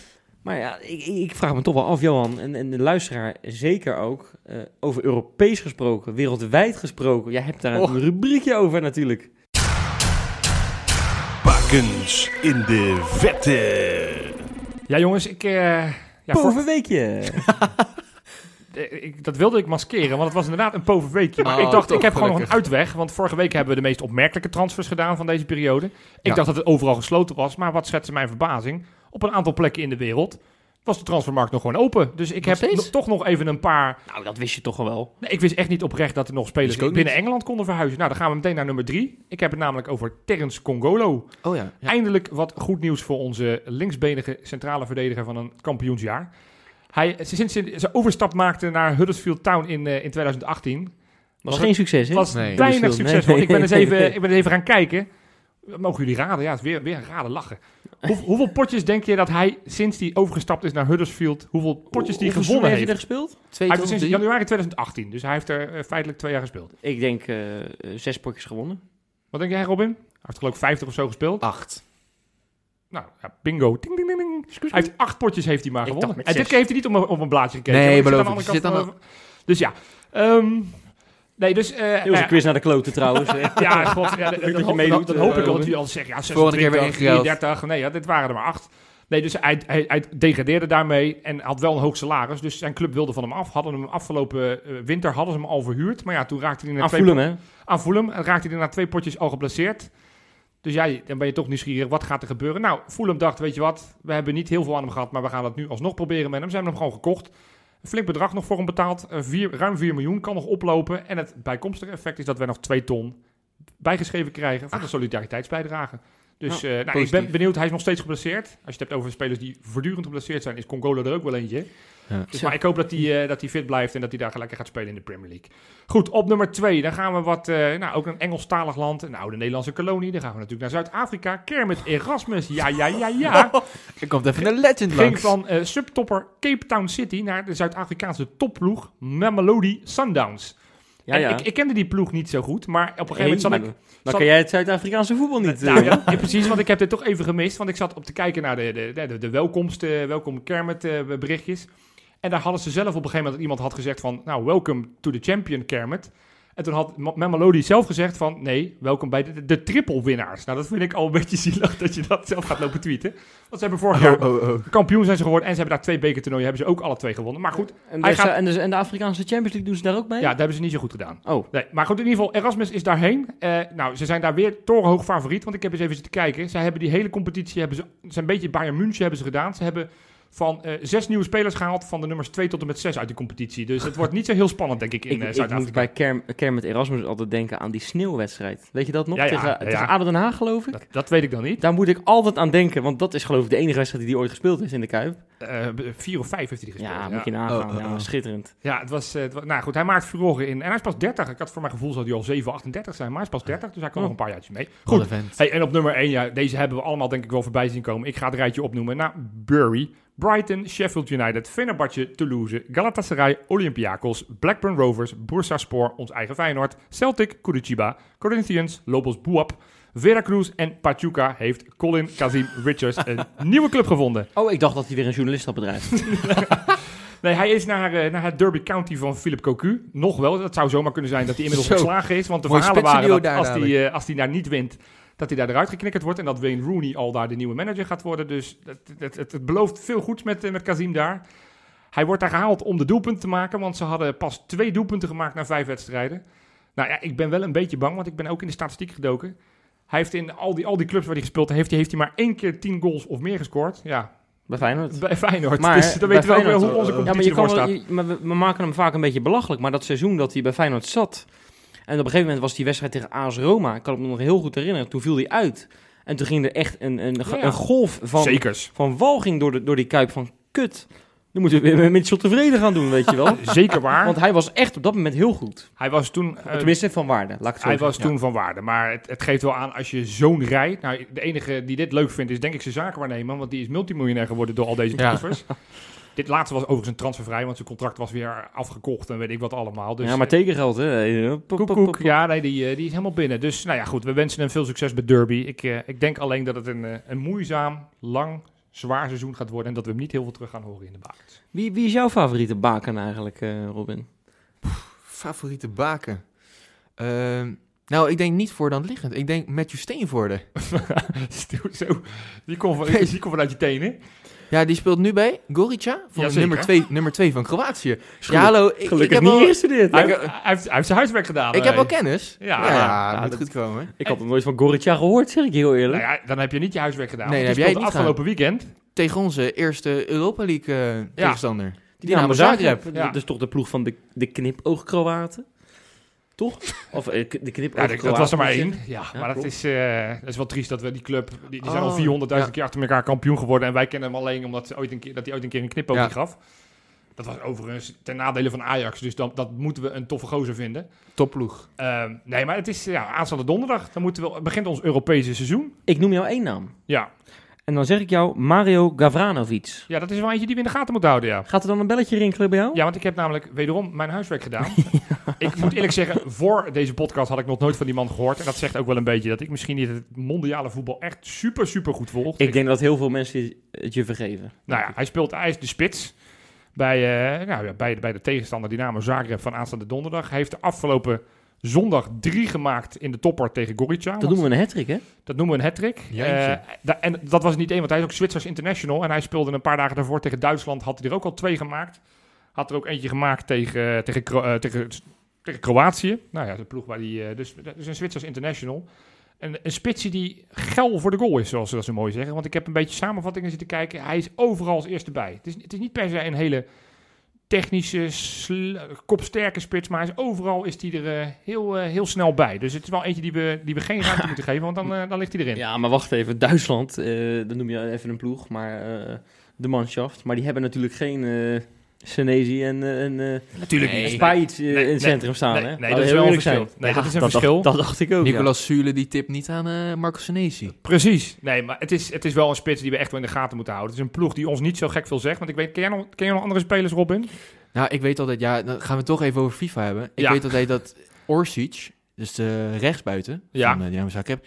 Maar ja, ik, ik vraag me toch wel af, Johan, en, en de luisteraar zeker ook, eh, over Europees gesproken, wereldwijd gesproken. Jij hebt daar een rubriekje over natuurlijk. Bakens in de vette. Ja jongens, ik... eh, ja, voor, Bovenweekje. eh, ik, dat wilde ik maskeren, want het was inderdaad een poverweekje. Maar Oh, ik dacht, ik heb gewoon nog een uitweg. Want vorige week hebben we de meest opmerkelijke transfers gedaan van deze periode. Ik Ja. dacht dat het overal gesloten was, maar wat schetste mijn verbazing? Op een aantal plekken in de wereld was de transfermarkt nog gewoon open. Dus ik Nog heb no- toch nog even een paar nou, dat wist je toch wel. Nee, ik wist echt niet oprecht dat er nog spelers binnen niet. Engeland konden verhuizen. Nou, dan gaan we meteen naar nummer drie. Ik heb het namelijk over Terence Congolo. Oh ja. ja. Eindelijk wat goed nieuws voor onze linksbenige centrale verdediger van een kampioensjaar. Hij, sinds hij zijn overstap maakte naar Huddersfield Town in, eh, in 2018, Was geen succes, hè? was Nee. weinig nee. Ik, ben eens even, ik ben eens even gaan kijken. Mogen jullie raden? Ja, het is weer, weer een raden lachen. Hoe, hoeveel potjes denk je dat hij, sinds hij overgestapt is naar Huddersfield, hoeveel potjes die Hoeveel gewonnen heeft? hij er gespeeld? Twee Hij tot heeft sinds drie. januari 2018, dus hij heeft er eh, feitelijk twee jaar gespeeld. Ik denk eh, zes potjes gewonnen. Wat denk jij, Robin? Hij heeft geloof ik 50 of zo gespeeld. Acht. Nou, ja, bingo. Ding, ding, ding, ding. Hij heeft acht potjes heeft hij maar gewonnen. En dit keer heeft hij niet op een, op een blaadje gekeken. Nee, maar ik zit beloof aan de ik. Je zit aan van- Dus ja. Ehm, nee, dus... eh, Heel zijn ja, quiz naar de kloten trouwens. Ja, god, ja, dat je dan, meedoet, dan, dan hoop eh, ik wel dat Robin. jullie al zeggen, ja, Volgende keer weer 26, ingeruild. 33. Nee, ja, dit waren er maar acht. Nee, dus hij, hij, hij degradeerde daarmee en had wel een hoog salaris. Dus zijn club wilde van hem af. Hadden hem afgelopen eh, winter hadden ze hem al verhuurd. Maar ja, toen raakte hij na Aan twee hè? aan Fulham. En raakte hij na twee potjes al geblesseerd. Dus ja, dan ben je toch nieuwsgierig. Wat gaat er gebeuren? Nou, Fulham dacht, weet je wat? We hebben niet heel veel aan hem gehad, maar we gaan het nu alsnog proberen met hem. Ze hebben hem gewoon gekocht. Een flink bedrag nog voor hem betaald. Vier, ruim 4 miljoen kan nog oplopen. En het bijkomstige effect is dat wij nog 2 ton bijgeschreven krijgen voor de solidariteitsbijdrage. Dus eh, nou, ik ben benieuwd. Hij is nog steeds geblesseerd. Als je het hebt over spelers die voortdurend geblesseerd zijn, is Congola er ook wel eentje. Ja. Dus, maar ik hoop dat hij, eh, dat hij fit blijft en dat hij daar lekker gaat spelen in de Premier League. Goed, op nummer twee. Dan gaan we wat, eh, nou ook een Engelstalig land, een oude Nederlandse kolonie. Dan gaan we natuurlijk naar Zuid-Afrika. Kermit Erasmus, ja, ja, ja, ja. Er komt even een legend Ging langs. van eh, subtopper Cape Town City naar de Zuid-Afrikaanse topploeg Mamelodi Sundowns. Ja, ja. Ik, ik kende die ploeg niet zo goed, maar op een gegeven moment zat maar ik... Dan zat- kan jij het Zuid-Afrikaanse voetbal niet. Nou ja, precies, want ik heb dit toch even gemist. Want ik zat op te kijken naar de, de, de, de welkomst, welkom Kermit berichtjes. En daar hadden ze zelf op een gegeven moment, iemand had gezegd van, nou, welcome to the champion Kermit. En toen had Ma- Mamelodi zelf gezegd van, nee, welkom bij de, de triple winnaars. Nou, dat vind ik al een beetje zielig dat je dat zelf gaat lopen tweeten. Want ze hebben vorig jaar Oh, oh, oh. kampioen zijn ze geworden en ze hebben daar twee bekertoernooien, hebben ze ook alle twee gewonnen. Maar goed, En, Hij de, gaat- en, de, en de Afrikaanse Champions League doen ze daar ook mee? ja, dat hebben ze niet zo goed gedaan. Oh, Nee, maar goed, in ieder geval, Erasmus is daarheen. Eh, nou, ze zijn daar weer torenhoog favoriet, want ik heb eens even zitten kijken. Zij hebben die hele competitie, hebben ze, ze zijn een beetje Bayern München hebben ze gedaan. Ze hebben van eh, zes nieuwe spelers gehaald, van de nummers 2 tot en met 6 uit de competitie. Dus het wordt niet zo heel spannend, denk ik, in ik, eh, ik moet Zuid-Afrika. bij Kerm, Kermit Erasmus altijd denken aan die sneeuwwedstrijd. Weet je dat nog? Ja, ja, tegen ja, tegen ja. ADO Den Haag, geloof ik. Dat, dat weet ik dan niet. Daar moet ik altijd aan denken, want dat is geloof ik de enige wedstrijd die hij ooit gespeeld is in de Kuip. Eh, vier of vijf heeft hij die gespeeld. Ja, moet je nagaan. Oh, oh, Ja, oh. schitterend. Ja, het was, het wa- nou goed, hij maakt furoren in. En hij is pas 30. Ik had voor mijn gevoel zou hij al 7, 38 zijn, maar hij is pas 30, dus hij kan Oh. nog een paar jaartjes mee. Goed. Hey, en op nummer 1, ja, deze hebben we allemaal denk ik wel voorbij zien komen. Ik ga het rijtje opnoemen. Nou, Bury, Brighton, Sheffield United, Fenerbahce, Toulouse, Galatasaray, Olympiakos, Blackburn Rovers, Bursaspor, ons eigen Feyenoord, Celtic, Curitiba, Corinthians, Lobos Buap, Veracruz en Pachuca heeft Colin Kazim Richards een nieuwe club gevonden. Oh, ik dacht dat hij weer een journalist had bedrijf. Nee, hij is naar, eh, naar het Derby County van Philip Cocu. Nog wel. Dat zou zomaar kunnen zijn dat hij inmiddels Zo. ontslagen is. Want de Mooi verhalen waren dat daar als hij, eh, als hij daar niet wint, dat hij daar eruit geknikkerd wordt. En dat Wayne Rooney al daar de nieuwe manager gaat worden. Dus het, het, het, het belooft veel goeds met, eh, met Kazim daar. Hij wordt daar gehaald om de doelpunten te maken. Want ze hadden pas twee doelpunten gemaakt na vijf wedstrijden. Nou ja, ik ben wel een beetje bang, want ik ben ook in de statistiek gedoken. Hij heeft in al die, al die clubs waar hij gespeeld heeft, heeft hij maar één keer tien goals of meer gescoord. Ja, Bij Feyenoord. bij Feyenoord. Maar, dus dan weten we ook wel hoe onze Ja, maar, competitie je kan ervoor wel, staat. je- maar we, we maken hem vaak een beetje belachelijk. Maar dat seizoen dat hij bij Feyenoord zat. En op een gegeven moment was die wedstrijd tegen AS Roma. Ik kan het me nog heel goed herinneren. Toen viel hij uit. En toen ging er echt een, een, Ja, een golf van, Zekers. van walging door, de, door die kuip van kut. Nu moeten we weer met Mitchell tevreden gaan doen, weet je wel. Zeker waar. Want hij was echt op dat moment heel goed. hij was toen, eh, Tenminste, van waarde, laat ik het zo hij was toen van waarde. Maar het, het geeft wel aan als je zo'n rijdt. Nou, de enige die dit leuk vindt is denk ik zijn zakenwaarnemer. Want die is multimiljonair geworden door al deze Ja. dit laatste was overigens een transfervrij. Want zijn contract was weer afgekocht en weet ik wat allemaal. Dus, Ja, maar tekengeld, hè. Koek, koek. Ja, nee, die, eh, die is helemaal binnen. Dus nou ja, goed. We wensen hem veel succes bij Derby. Ik, eh, ik denk alleen dat het een, eh, een moeizaam, lang, zwaar seizoen gaat worden. En dat we hem niet heel veel terug gaan horen in de bakens. Wie, wie is jouw favoriete baken eigenlijk, eh, Robin? Favoriete baken? Ehm, nou, ik denk niet voor dan liggend. Ik denk Matthew Steenvoorde. Zo, die komt van, die komt vanuit je tenen. Ja, die speelt nu bij Gorica. Voor nummer 2 nummer twee van Kroatië. Ja, hallo. Ik, ik Gelukkig heb niet wel, ingestudeerd. Hij, hij, heeft, hij heeft zijn huiswerk gedaan. ik heb eh. wel kennis. Ja, ja, ja, ja, moet dat- goed komen. Ik had nog nooit van Gorica gehoord, zeg ik je heel eerlijk. Nou ja, dan heb je niet je huiswerk gedaan. Nee, heb die jij het niet afgelopen weekend. Tegen onze eerste Europa League eh, tegenstander. Dynamo Dynamo Zagreb. Zagreb. Ja. Dat is toch de ploeg van de, de knipoog-Kroaten? Toch? Of eh, de knipoog Ja, dat- dat was er maar één. Ja, Ja, maar dat is, eh, dat is wel triest dat we die club... Die, die zijn al 400.000 ja. keer achter elkaar kampioen geworden. En wij kennen hem alleen omdat ze ooit een keer, dat hij ooit een keer een knipoog Ja. gaf. Dat was overigens ten nadele van Ajax. Dus dan, dat moeten we een toffe gozer vinden. Topploeg. Ehm, nee, maar het is ja, aanstaande donderdag. Dan moeten we, begint ons Europese seizoen. Ik noem jou één naam. Ja, En dan zeg ik jou Mario Gavranovic. Ja, dat is wel eentje die we in de gaten moeten houden, ja. Gaat er dan een belletje rinkelen bij jou? Ja, want ik heb namelijk wederom mijn huiswerk gedaan. Ik moet eerlijk zeggen, voor deze podcast had ik nog nooit van die man gehoord. En dat zegt ook wel een beetje dat ik misschien niet het mondiale voetbal echt super, super goed volg. Ik denk dat heel veel mensen het je vergeven. Nou ja, hij speelt, hij is de spits bij, eh, nou ja, bij, bij de tegenstander Dynamo Zagreb van aanstaande donderdag. Hij heeft de afgelopen zondag drie gemaakt in de topper tegen Gorica. Dat noemen we een hattrick, hè? Dat noemen we een hat-trick. Eh, da- en dat was niet één, want hij is ook Zwitsers international. En hij speelde een paar dagen daarvoor tegen Duitsland. Had hij er ook al twee gemaakt. Had er ook eentje gemaakt tegen, tegen, Kro- eh, tegen, tegen Kroatië. Nou ja, de ploeg waar die, eh, dus, dus een Zwitsers international. En een spitsie die geil voor de goal is, zoals ze dat zo mooi zeggen. Want ik heb een beetje samenvattingen zitten kijken. Hij is overal als eerste bij. Het is, het is niet per se een hele technische, kopsterke spits. Maar hij is overal is hij er eh, heel, eh, heel snel bij. Dus het is wel eentje die we, die we geen ruimte moeten geven, want dan, eh, dan ligt hij erin. Ja, maar wacht even. Duitsland, dan noem je even een ploeg, maar de manschaft. Maar die hebben natuurlijk geen Senezi en, eh, en eh Natuurlijk Nee. Spajic eh, Nee, in het nee, centrum staan. nee, hè? nee, dat is wel een verschil. Nee, dat is een dacht- verschil. Dat, dacht ik ook. ja. Nicolas Zule die tipt niet aan eh Marco Senesi. Precies. Nee, maar het is, het is wel een spits die we echt wel in de gaten moeten houden. Het is een ploeg die ons niet zo gek veel zegt. Want ik weet, ken jij nog, ken jij nog andere spelers, Robin? Nou, ik weet altijd, ja, dan gaan we het toch even over FIFA hebben. Ik Ja. weet altijd dat Orsic, dus de rechtsbuiten Ja. van uh, Zagreb,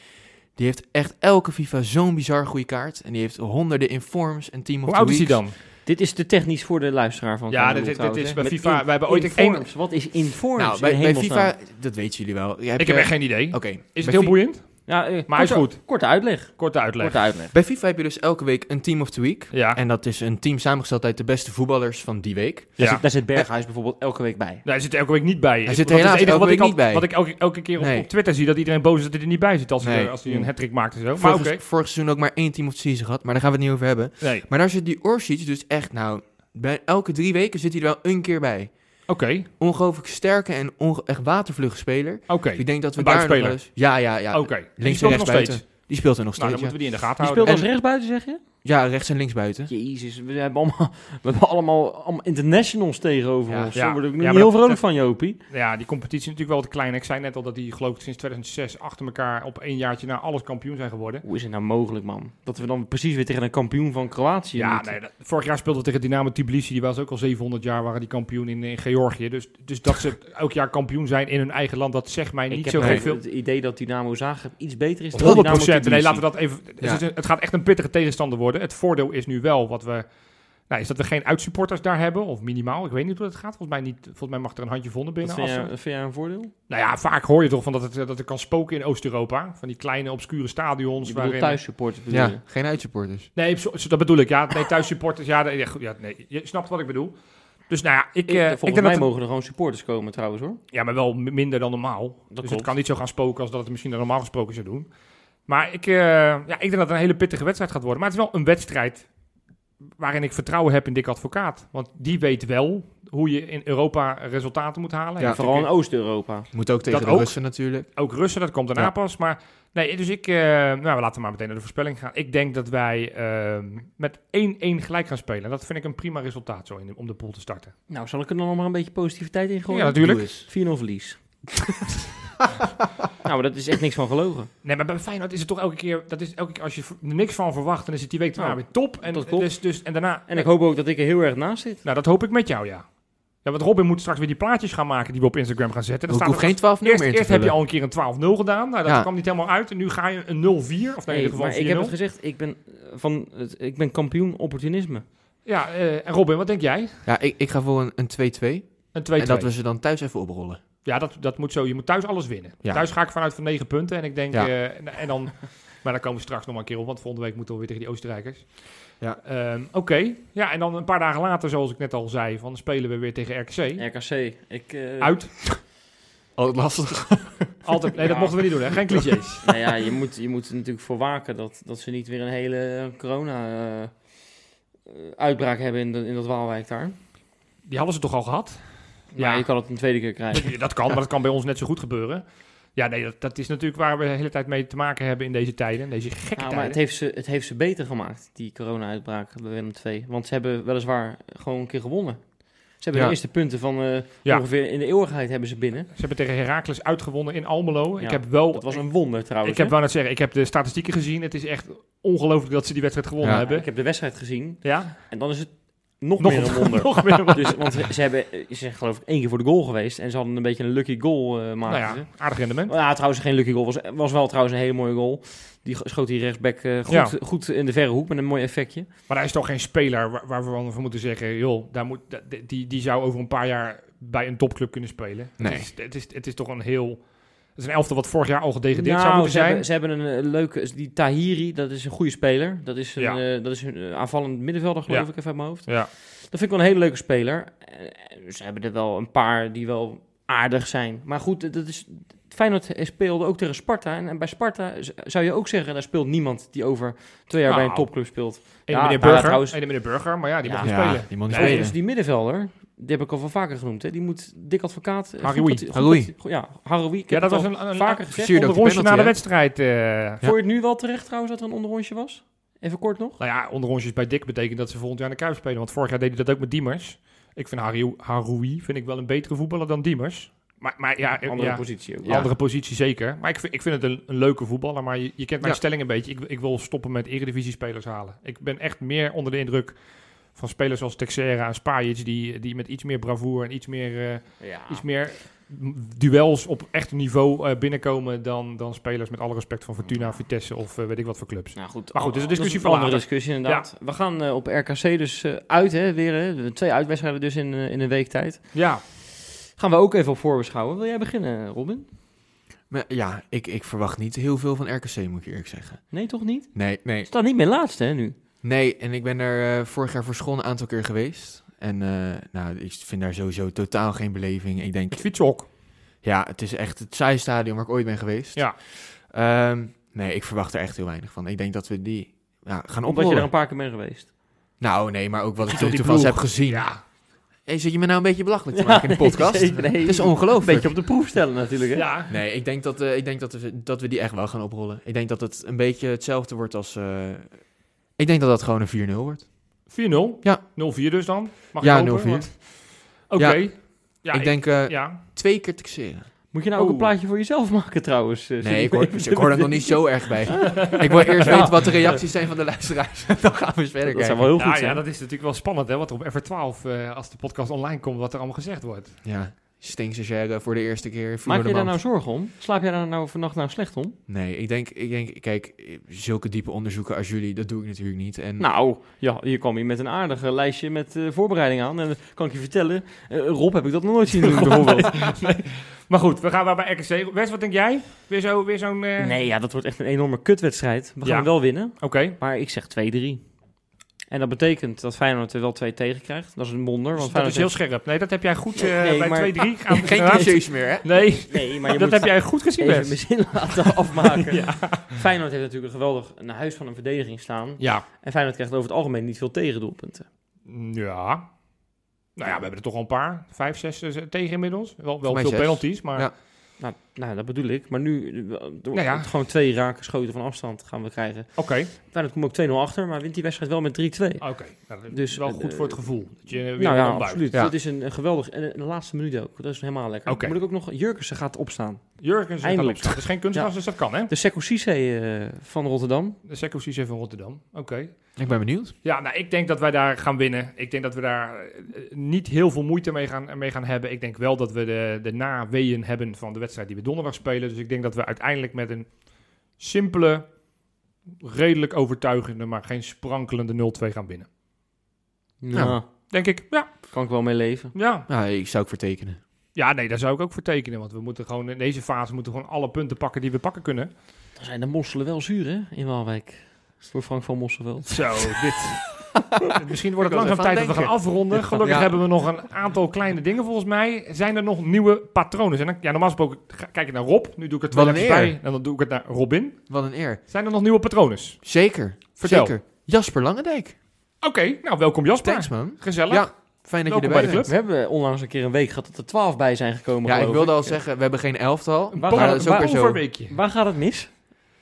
die heeft echt elke FIFA zo'n bizar goede kaart. En die heeft honderden informs en team of Hoe the oud is hij dan? Dit is te technisch voor de luisteraar van Ja, dit- dit- trouwens, dit is bij Met FIFA- in- wij hebben ooit een-. Wat is informs? Nou, in bij, bij? FIFA, dat weten jullie wel. Hebt, Ik heb echt geen idee. Oké. Is het heel Fi- boeiend? Ja, eh, Maar hij is korte- goed. Korte uitleg. Korte uitleg. Korte uitleg. Bij FIFA heb je dus elke week een team of the week. Ja. En dat is een team samengesteld uit de beste voetballers van die week. Daar, ja. zit, daar zit Berghuis bijvoorbeeld elke week bij. Nee, hij zit er elke week niet bij. Hij zit Dat is helaas het enige elke wat ik week al- niet bij. Wat ik elke, elke keer op, Nee. op Twitter zie, dat iedereen boos is dat hij er niet bij zit als, hij, Nee. er- als hij een hat-trick maakt en zo. Maar Vorig, oké. vorig seizoen ook maar één team of the season gehad. Maar daar gaan we het niet over hebben. Nee. Maar daar zit die Orsic dus echt, nou, bij elke drie weken zit hij er wel een keer bij. Oké. Ongelooflijk sterke en onge- echt watervlugge speler. Oké. Ik denk dat we daar nog eens... Ja, ja, ja. Oké. Die Links speelt en er nog rechts steeds. Die speelt er nog Nou, steeds, dan moeten we die in de gaten Die houden. speelt als rechtsbuiten, zeg je? Ja. Rechts en links buiten. Jezus, we hebben allemaal, we hebben allemaal, allemaal internationals tegenover Ja. ons. Ja. Daar word ik niet heel vrolijk dat- van, Jopie. Ja, die competitie is natuurlijk wel te klein. Ik zei net al dat die geloof ik sinds 2006 achter elkaar op één jaartje na alles kampioen zijn geworden. Hoe is het nou mogelijk, man? Dat we dan precies weer tegen een kampioen van Kroatië Ja, moeten. nee, dat- vorig jaar speelden we tegen Dynamo Tbilisi. Die was ook al 700 jaar, waren die kampioen in, in Georgië. Dus, dus dat ze elk jaar kampioen zijn in hun eigen land, dat zegt mij niet zo gek veel. het idee dat Dynamo Zagreb iets beter is dan 100 Dynamo procent. Nee, laten we dat even. Ja. Het, is een- het gaat echt een pittige tegenstander worden. Het voordeel is nu wel wat we. Nou, is dat we geen uitsupporters daar hebben, of minimaal. Ik weet niet hoe dat gaat. Volgens mij, niet, volgens mij mag er een handje vonden binnen. vind, Als jij, er- vind jij een voordeel? nou ja, vaak hoor je toch van dat het, dat het kan spoken in Oost-Europa. Van die kleine, obscure stadions. Je bedoelt waarin, thuissupporters bedoel je? Ja, geen uitsupporters. Nee, dat bedoel ik. Ja, nee, thuissupporters. Ja, nee, ja, goed, ja, nee, je snapt wat ik bedoel. Dus nou ja, ik, Ik, eh, ik volgens denk mij dat... mogen er gewoon supporters komen trouwens hoor. Ja, maar wel minder dan normaal. dus klopt. het kan niet zo gaan spoken als dat het misschien normaal gesproken zou doen. Maar ik, eh, ja, ik denk dat het een hele pittige wedstrijd gaat worden. Maar het is wel een wedstrijd waarin ik vertrouwen heb in Dick Advocaat. Want die weet wel hoe je in Europa resultaten moet halen. Ja, En Vooral in Oost-Europa. Moet ook tegen Dat de ook. Russen natuurlijk. ook Russen, dat komt daarna Ja. pas. Maar nee, dus ik, eh, nou, we laten maar meteen naar de voorspelling gaan. Ik denk dat wij eh, met 1-1 gelijk gaan spelen. En dat vind ik een prima resultaat zo in, om de pool te starten. Nou, zal ik er dan nog maar een beetje positiviteit in gooien? Ja, natuurlijk. Doe eens. 4-0 verlies. nou, maar dat is echt niks van gelogen. Nee, maar bij Feyenoord is het toch elke keer... Dat is elke keer als je er niks van verwacht, dan is het die week daarna Nou, weer top. En, dat klopt. dus, dus, en daarna... En ik hoop ook dat ik er heel erg naast zit. Nou, dat hoop ik met jou, ja. Ja, want Robin moet straks weer die plaatjes gaan maken die we op Instagram gaan zetten. Dan Ik staat hoef geen 12 Eerst, meer in te eerst heb je al een keer een 12-0 gedaan. Nou, dat Ja. kwam niet helemaal uit. En nu ga je een 0-4. Of nee, in ieder geval ik heb het 4-0. gezegd, ik ben, eh, van ik ben kampioen opportunisme. Ja, eh, en Robin, wat denk jij? Ja, ik, ik ga voor een, een 2-2. Een 2-2. En dat we ze dan thuis even oprollen. Ja, dat, dat moet zo. Je moet thuis alles winnen. Ja. Thuis ga ik vanuit van 9 punten. En ik denk... Ja. eh, en, en dan... Maar daar komen we straks nog maar een keer op. Want volgende week moeten we weer tegen die Oostenrijkers. Ja. Ehm, Oké. Ja, en dan een paar dagen later, zoals ik net al zei... Van spelen we weer tegen RKC. RKC. Ik, eh, Uit. Oh, lastig. Altijd. Nee, dat mochten we niet doen, hè? Geen clichés. Nou ja, je moet, je moet er natuurlijk voor waken dat, dat ze niet weer een hele corona-uitbraak hebben in, de, in dat Waalwijk daar. Die hadden ze toch al gehad? Ja, je kan het een tweede keer krijgen. Dat, kan, maar dat kan bij ons net zo goed gebeuren. Ja, nee, dat, dat is natuurlijk waar we de hele tijd mee te maken hebben in deze tijden. in Deze gekke maar tijden. het heeft, ze, het heeft ze beter gemaakt, die corona-uitbraak bij Willem II. Want ze hebben weliswaar gewoon een keer gewonnen. Ze hebben Ja. de eerste punten van eh, Ja. ongeveer in de eeuwigheid hebben ze binnen. Ze hebben tegen Heracles uitgewonnen in Almelo. Ja, ik heb wel... Dat was een wonder trouwens. ik heb wel net zeggen, ik heb de statistieken gezien. Het is echt ongelooflijk dat ze die wedstrijd gewonnen hebben. Ik heb de wedstrijd gezien Ja? en dan is het nog, Nog, meer een wonder. nog meer een wonder. Dus, want ze hebben, ze zijn geloof ik één keer voor de goal geweest en ze hadden een beetje een lucky goal eh Nou maken. ja, ze. aardig rendement. Ja, trouwens geen lucky goal. Was, was wel trouwens een hele mooie goal. Die schoot die rechtsback eh, goed, Ja. goed in de verre hoek met een mooi effectje. Maar hij is toch geen speler waar, waar we van moeten zeggen... joh, daar moet, die, die zou over een paar jaar bij een topclub kunnen spelen. Nee. Het, is, het, is, het is toch een heel... Het is een elftal wat vorig jaar al gedegradeerd Nou, zou moeten ze zijn. Hebben, ze hebben een eh, leuke... Die Tahiri, dat is een goede speler. Dat is een, Ja. eh, dat is een eh, aanvallend middenvelder, geloof Ja. ik, even uit mijn hoofd. Ja. Dat vind ik wel een hele leuke speler. Ze hebben er wel een paar die wel aardig zijn. Maar goed, dat is... Feyenoord speelde ook tegen Sparta. En, en bij Sparta zou je ook zeggen... daar speelt niemand die over twee jaar bij een Nou. topclub speelt. En Ja, meneer Burger, trouwens- en meneer Burger, maar ja, die Ja. mag niet Ja, spelen. die man niet Nee, spelen. Dus die middenvelder, die heb ik al wel vaker genoemd. Hè? Die moet dik advocaat... eh, Haroui. goed Haroui. Ja, Haroui. Ja, dat was een, een, vaker een gezegd. de onderrondje na de wedstrijd. eh. Vond je het nu wel terecht trouwens dat er een onderrondje was? Even kort nog. Nou ja, onderrondjes bij Dick betekent dat ze volgend jaar in de Kuip spelen. Want vorig jaar deed hij dat ook met Diemers. Ik vind Haroui, Haroui vind ik wel een betere voetballer dan Diemers. Maar, maar ja, eh, Andere ja, positie ook. Ja. andere positie zeker. Maar ik vind, ik vind het een, een leuke voetballer. Maar je, je kent mijn Ja. stelling een beetje. Ik, ik wil stoppen met eredivisie-spelers halen. Ik ben echt meer onder de indruk van spelers zoals Texera en Spajic... Die, die met iets meer bravoure en iets meer, eh, Ja. iets meer duels op echt niveau eh, binnenkomen... Dan, dan spelers met alle respect van Fortuna, Vitesse of eh, weet ik wat voor clubs. Nou goed, Maar goed, dit is een discussie dat voor andere discussie inderdaad. We gaan op RKC dus uit, hè, weer. Hè, twee uitwedstrijden dus in, in een week tijd. Ja, Gaan we ook even op voorbeschouwen. Wil jij beginnen, Robin? Maar ja, ik, ik verwacht niet heel veel van RKC, moet ik eerlijk zeggen. Nee, toch niet? Nee, nee. Staat niet meer laatste, hè, nu? Nee, en ik ben er eh, vorig jaar voor school een aantal keer geweest. En eh, nou, ik vind daar sowieso totaal geen beleving. Ik denk, het fietshok. ja, het is echt het saaie stadion waar ik ooit ben geweest. Ja. Ehm, nee, ik verwacht er echt heel weinig van. Ik denk dat we die ja, gaan Omdat je er oprollen. een paar keer bent geweest. Nou, nee, maar ook wat ik toevallig heb gezien. Ja, Hey, zit je me nou een beetje belachelijk te maken in de podcast? nee. Het is Een ongelooflijk. beetje op de proef stellen natuurlijk, hè? ja. Nee, ik denk, dat, eh, ik denk dat, we, dat we die echt wel gaan oprollen. Ik denk dat het een beetje hetzelfde wordt als... eh, ik denk dat dat gewoon een 4-0 wordt. 4-0. Ja. 0-4 dus dan. Mag Ja, ik hopen, 0-4. want- Oké. Ja. Ja, ik denk eh, Ja. twee keer taxeren. Moet je nou ook een plaatje voor jezelf maken trouwens? eh, Nee, ik hoor, ik hoor er nog niet zo erg bij. ik wil eerst weten wat de reacties zijn van de luisteraars. Dan gaan we eens verder Dat zou wel heel Ja, goed ja, zijn. dat is natuurlijk wel spannend, hè? Wat er op FR12, eh, als de podcast online komt, wat er allemaal gezegd wordt. Ja, stinkstagiaire voor de eerste keer. Maak je daar nou zorgen om? Slaap jij daar nou vannacht nou slecht om? Nee, ik denk, ik denk, kijk, zulke diepe onderzoeken als jullie, dat doe ik natuurlijk niet. En Nou, ja, hier kwam je met een aardig lijstje met eh, voorbereiding aan. En dan kan ik je vertellen, eh, Rob heb ik dat nog nooit zien doen bijvoorbeeld. Maar goed, we gaan wel bij RKC. Wes, wat denk jij? Weer zo- weer zo'n... eh, Nee, ja, dat wordt echt een enorme kutwedstrijd. We gaan Ja. wel winnen, Oké. maar ik zeg 2-3. En dat betekent dat Feyenoord er wel twee tegen krijgt. Dat is een wonder. Want Dat is heel heeft- scherp. Nee, dat heb jij goed eh, Nee, bij maar- 2-3 gaan geen clichés meer, hè? Nee, Nee, maar je dat moet heb jij goed gezien, even mijn zin laten afmaken. Ja. Feyenoord heeft natuurlijk een geweldig een huis van een verdediging staan. ja. En Feyenoord krijgt over het algemeen niet veel tegendoelpunten. Ja. Nou ja, we hebben er toch al een paar. Vijf, zes eh, tegen inmiddels. Wel, wel veel zes. penalties, maar... Ja. Nou, nou, dat bedoel ik. Maar nu, eh, door Nou ja. gewoon twee raken schoten van afstand gaan we krijgen. Oké. Feyenoord komt ook 2-0 achter, maar wint die wedstrijd wel met 3-2. Oké. Nou, Dus, wel eh, goed voor het gevoel. Dat je weer Nou ja, absoluut. Ja. Dat is een, een geweldig... En de laatste minuut ook. Dat is helemaal lekker. Oké. Moet ik ook nog... Jurkensen gaat opstaan. Jurgens gaat Eindelijk. opstaan. Dat is geen kunstgras, Ja. dus dat kan, hè? De Sekou Cisse eh, van Rotterdam. De Secco Cisse van Rotterdam. Oké. Ik ben benieuwd. Ja, nou, ik denk dat wij daar gaan winnen. Ik denk dat we daar eh, niet heel veel moeite mee gaan, mee gaan hebben. Ik denk wel dat we de, de naweeën hebben van de wedstrijd die we donderdag spelen. Dus ik denk dat we uiteindelijk met een simpele, redelijk overtuigende, maar geen sprankelende 0-2 gaan winnen. Nou, Denk ik, ja. kan ik wel mee leven. Ja. Ja, ik zou ik vertekenen. ja, nee, daar zou ik ook voor tekenen. Want we moeten gewoon in deze fase moeten we gewoon alle punten pakken die we pakken kunnen. Dan zijn de mosselen wel zuur, hè? In Waalwijk. Voor Frank van Mosselveld. Zo, dit... Misschien wordt het langzaam even tijd dat we gaan afronden. Gelukkig Ja. hebben we nog een aantal kleine dingen volgens mij. Zijn er nog nieuwe patronen? Zijn er, ja, normaal gesproken kijk ik naar Rob. Nu doe ik het letters eer. bij. En dan doe ik het naar Robin. Wat een eer. Zijn er nog nieuwe patronen? Zeker. Vertel. Zeker. Jasper Langendijk. Oké, nou welkom Jasper. Thanks, man. Gezellig. Ja, fijn dat Welkom je erbij bij de bent. We hebben onlangs een keer een week gehad dat er 12 bij zijn gekomen. Ja, ik wilde al zeggen, we hebben geen elftal. Waar Maar gaat dat het- is ook waar- weer zo. Overweekje. Waar gaat het mis?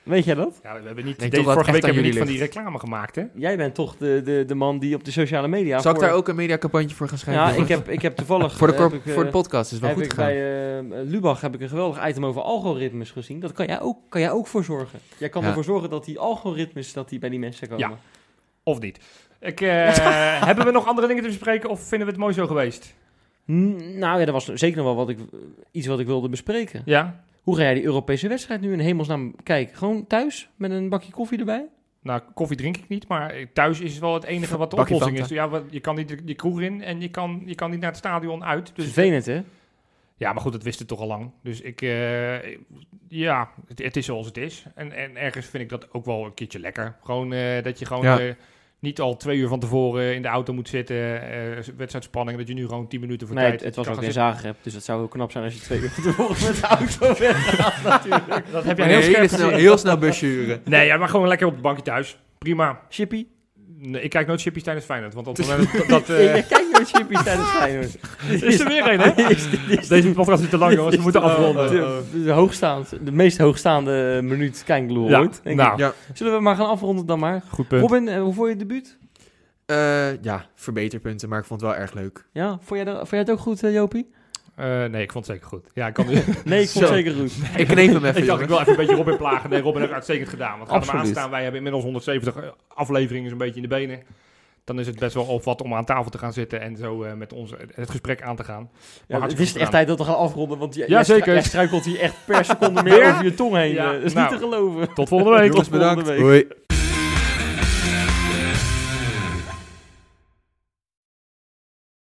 Weet jij dat? Ja, we hebben niet... vorige week hebben we niet van die reclame gemaakt, hè? Jij bent toch de, de, de man die op de sociale media... Zal ik voor- daar ook een mediacampagne voor gaan schrijven? Ja, ik heb, ik heb toevallig... voor, de eh, corp- heb ik, voor de eh, podcast is wel heb goed ik gegaan. bij eh, Lubach heb ik een geweldig item over algoritmes gezien. Dat kan jij ook, kan jij ook voor zorgen. Jij kan Ja. ervoor zorgen dat die algoritmes dat die bij die mensen komen. Ja. Of niet? Ik, eh, hebben we nog andere dingen te bespreken of vinden we het mooi zo geweest? N- Nou ja, dat was zeker nog wel wat ik, iets wat ik wilde bespreken. Ja? Hoe ga jij die Europese wedstrijd nu in hemelsnaam kijken? Gewoon thuis met een bakje koffie erbij? Nou, koffie drink ik niet, maar thuis is wel het enige wat de Bakje oplossing Fanta. is. Ja, wat- je kan niet de, die kroeg in en je kan, je kan niet naar het stadion uit. Dus, Vervelend, hè? ja, maar goed, dat wisten we toch al lang. Dus ik, eh, ja, het, het is zoals het is. En, en ergens vind ik dat ook wel een keertje lekker. Gewoon eh, dat je gewoon Ja. eh, niet al twee uur van tevoren in de auto moet zitten, eh wedstrijdspanning, dat je nu gewoon tien minuten voor Nee, tijd het, het was ook in. Zagreb, dus dat zou heel knap zijn als je twee uur van tevoren met de auto weggaat natuurlijk. Dat heb je heel heel, snel, heel snel busje huren. Nee, ja, maar gewoon lekker op het bankje thuis. Prima. Chippy? Nee, ik kijk nooit chippies tijdens Feyenoord, want op het moment dat... dat eh, Je kijkt nooit Chippy tijdens Feyenoord. is er weer een, hè? Is is Deze podcast is te lang, jongens. We moeten afronden. de, de, hoogstaand, de meest hoogstaande minuut kijkgloer Ja, ooit. denk nou, ik. Ja. Zullen we maar gaan afronden dan maar? goed punt. Robin, eh, hoe vond je het debuut? Eh, ja, verbeterpunten, maar ik vond het wel erg leuk. Ja, vond jij, dat, vond jij het ook goed, Jopie? Eh, nee, ik vond het zeker goed. Ja, ik kan. Nee, ik vond het zeker goed. Ik kneep hem even, ik dacht, ik wil even een beetje Robin plagen. Nee, Robin heeft uitstekend gedaan. Want gaan we maar Absoluut. aanstaan. Wij hebben inmiddels 170 afleveringen zo'n beetje in de benen. Dan is het best wel op wat om aan tafel te gaan zitten en zo eh, met ons het gesprek aan te gaan. Ja, het is echt tijd dat we gaan afronden, want jij, Ja, jij stru- zeker. jij struikelt hier echt per seconde meer over je tong heen. Ja, eh, dat is nou. niet te geloven. Tot volgende week. Jongens, bedankt. volgende week. Hoi.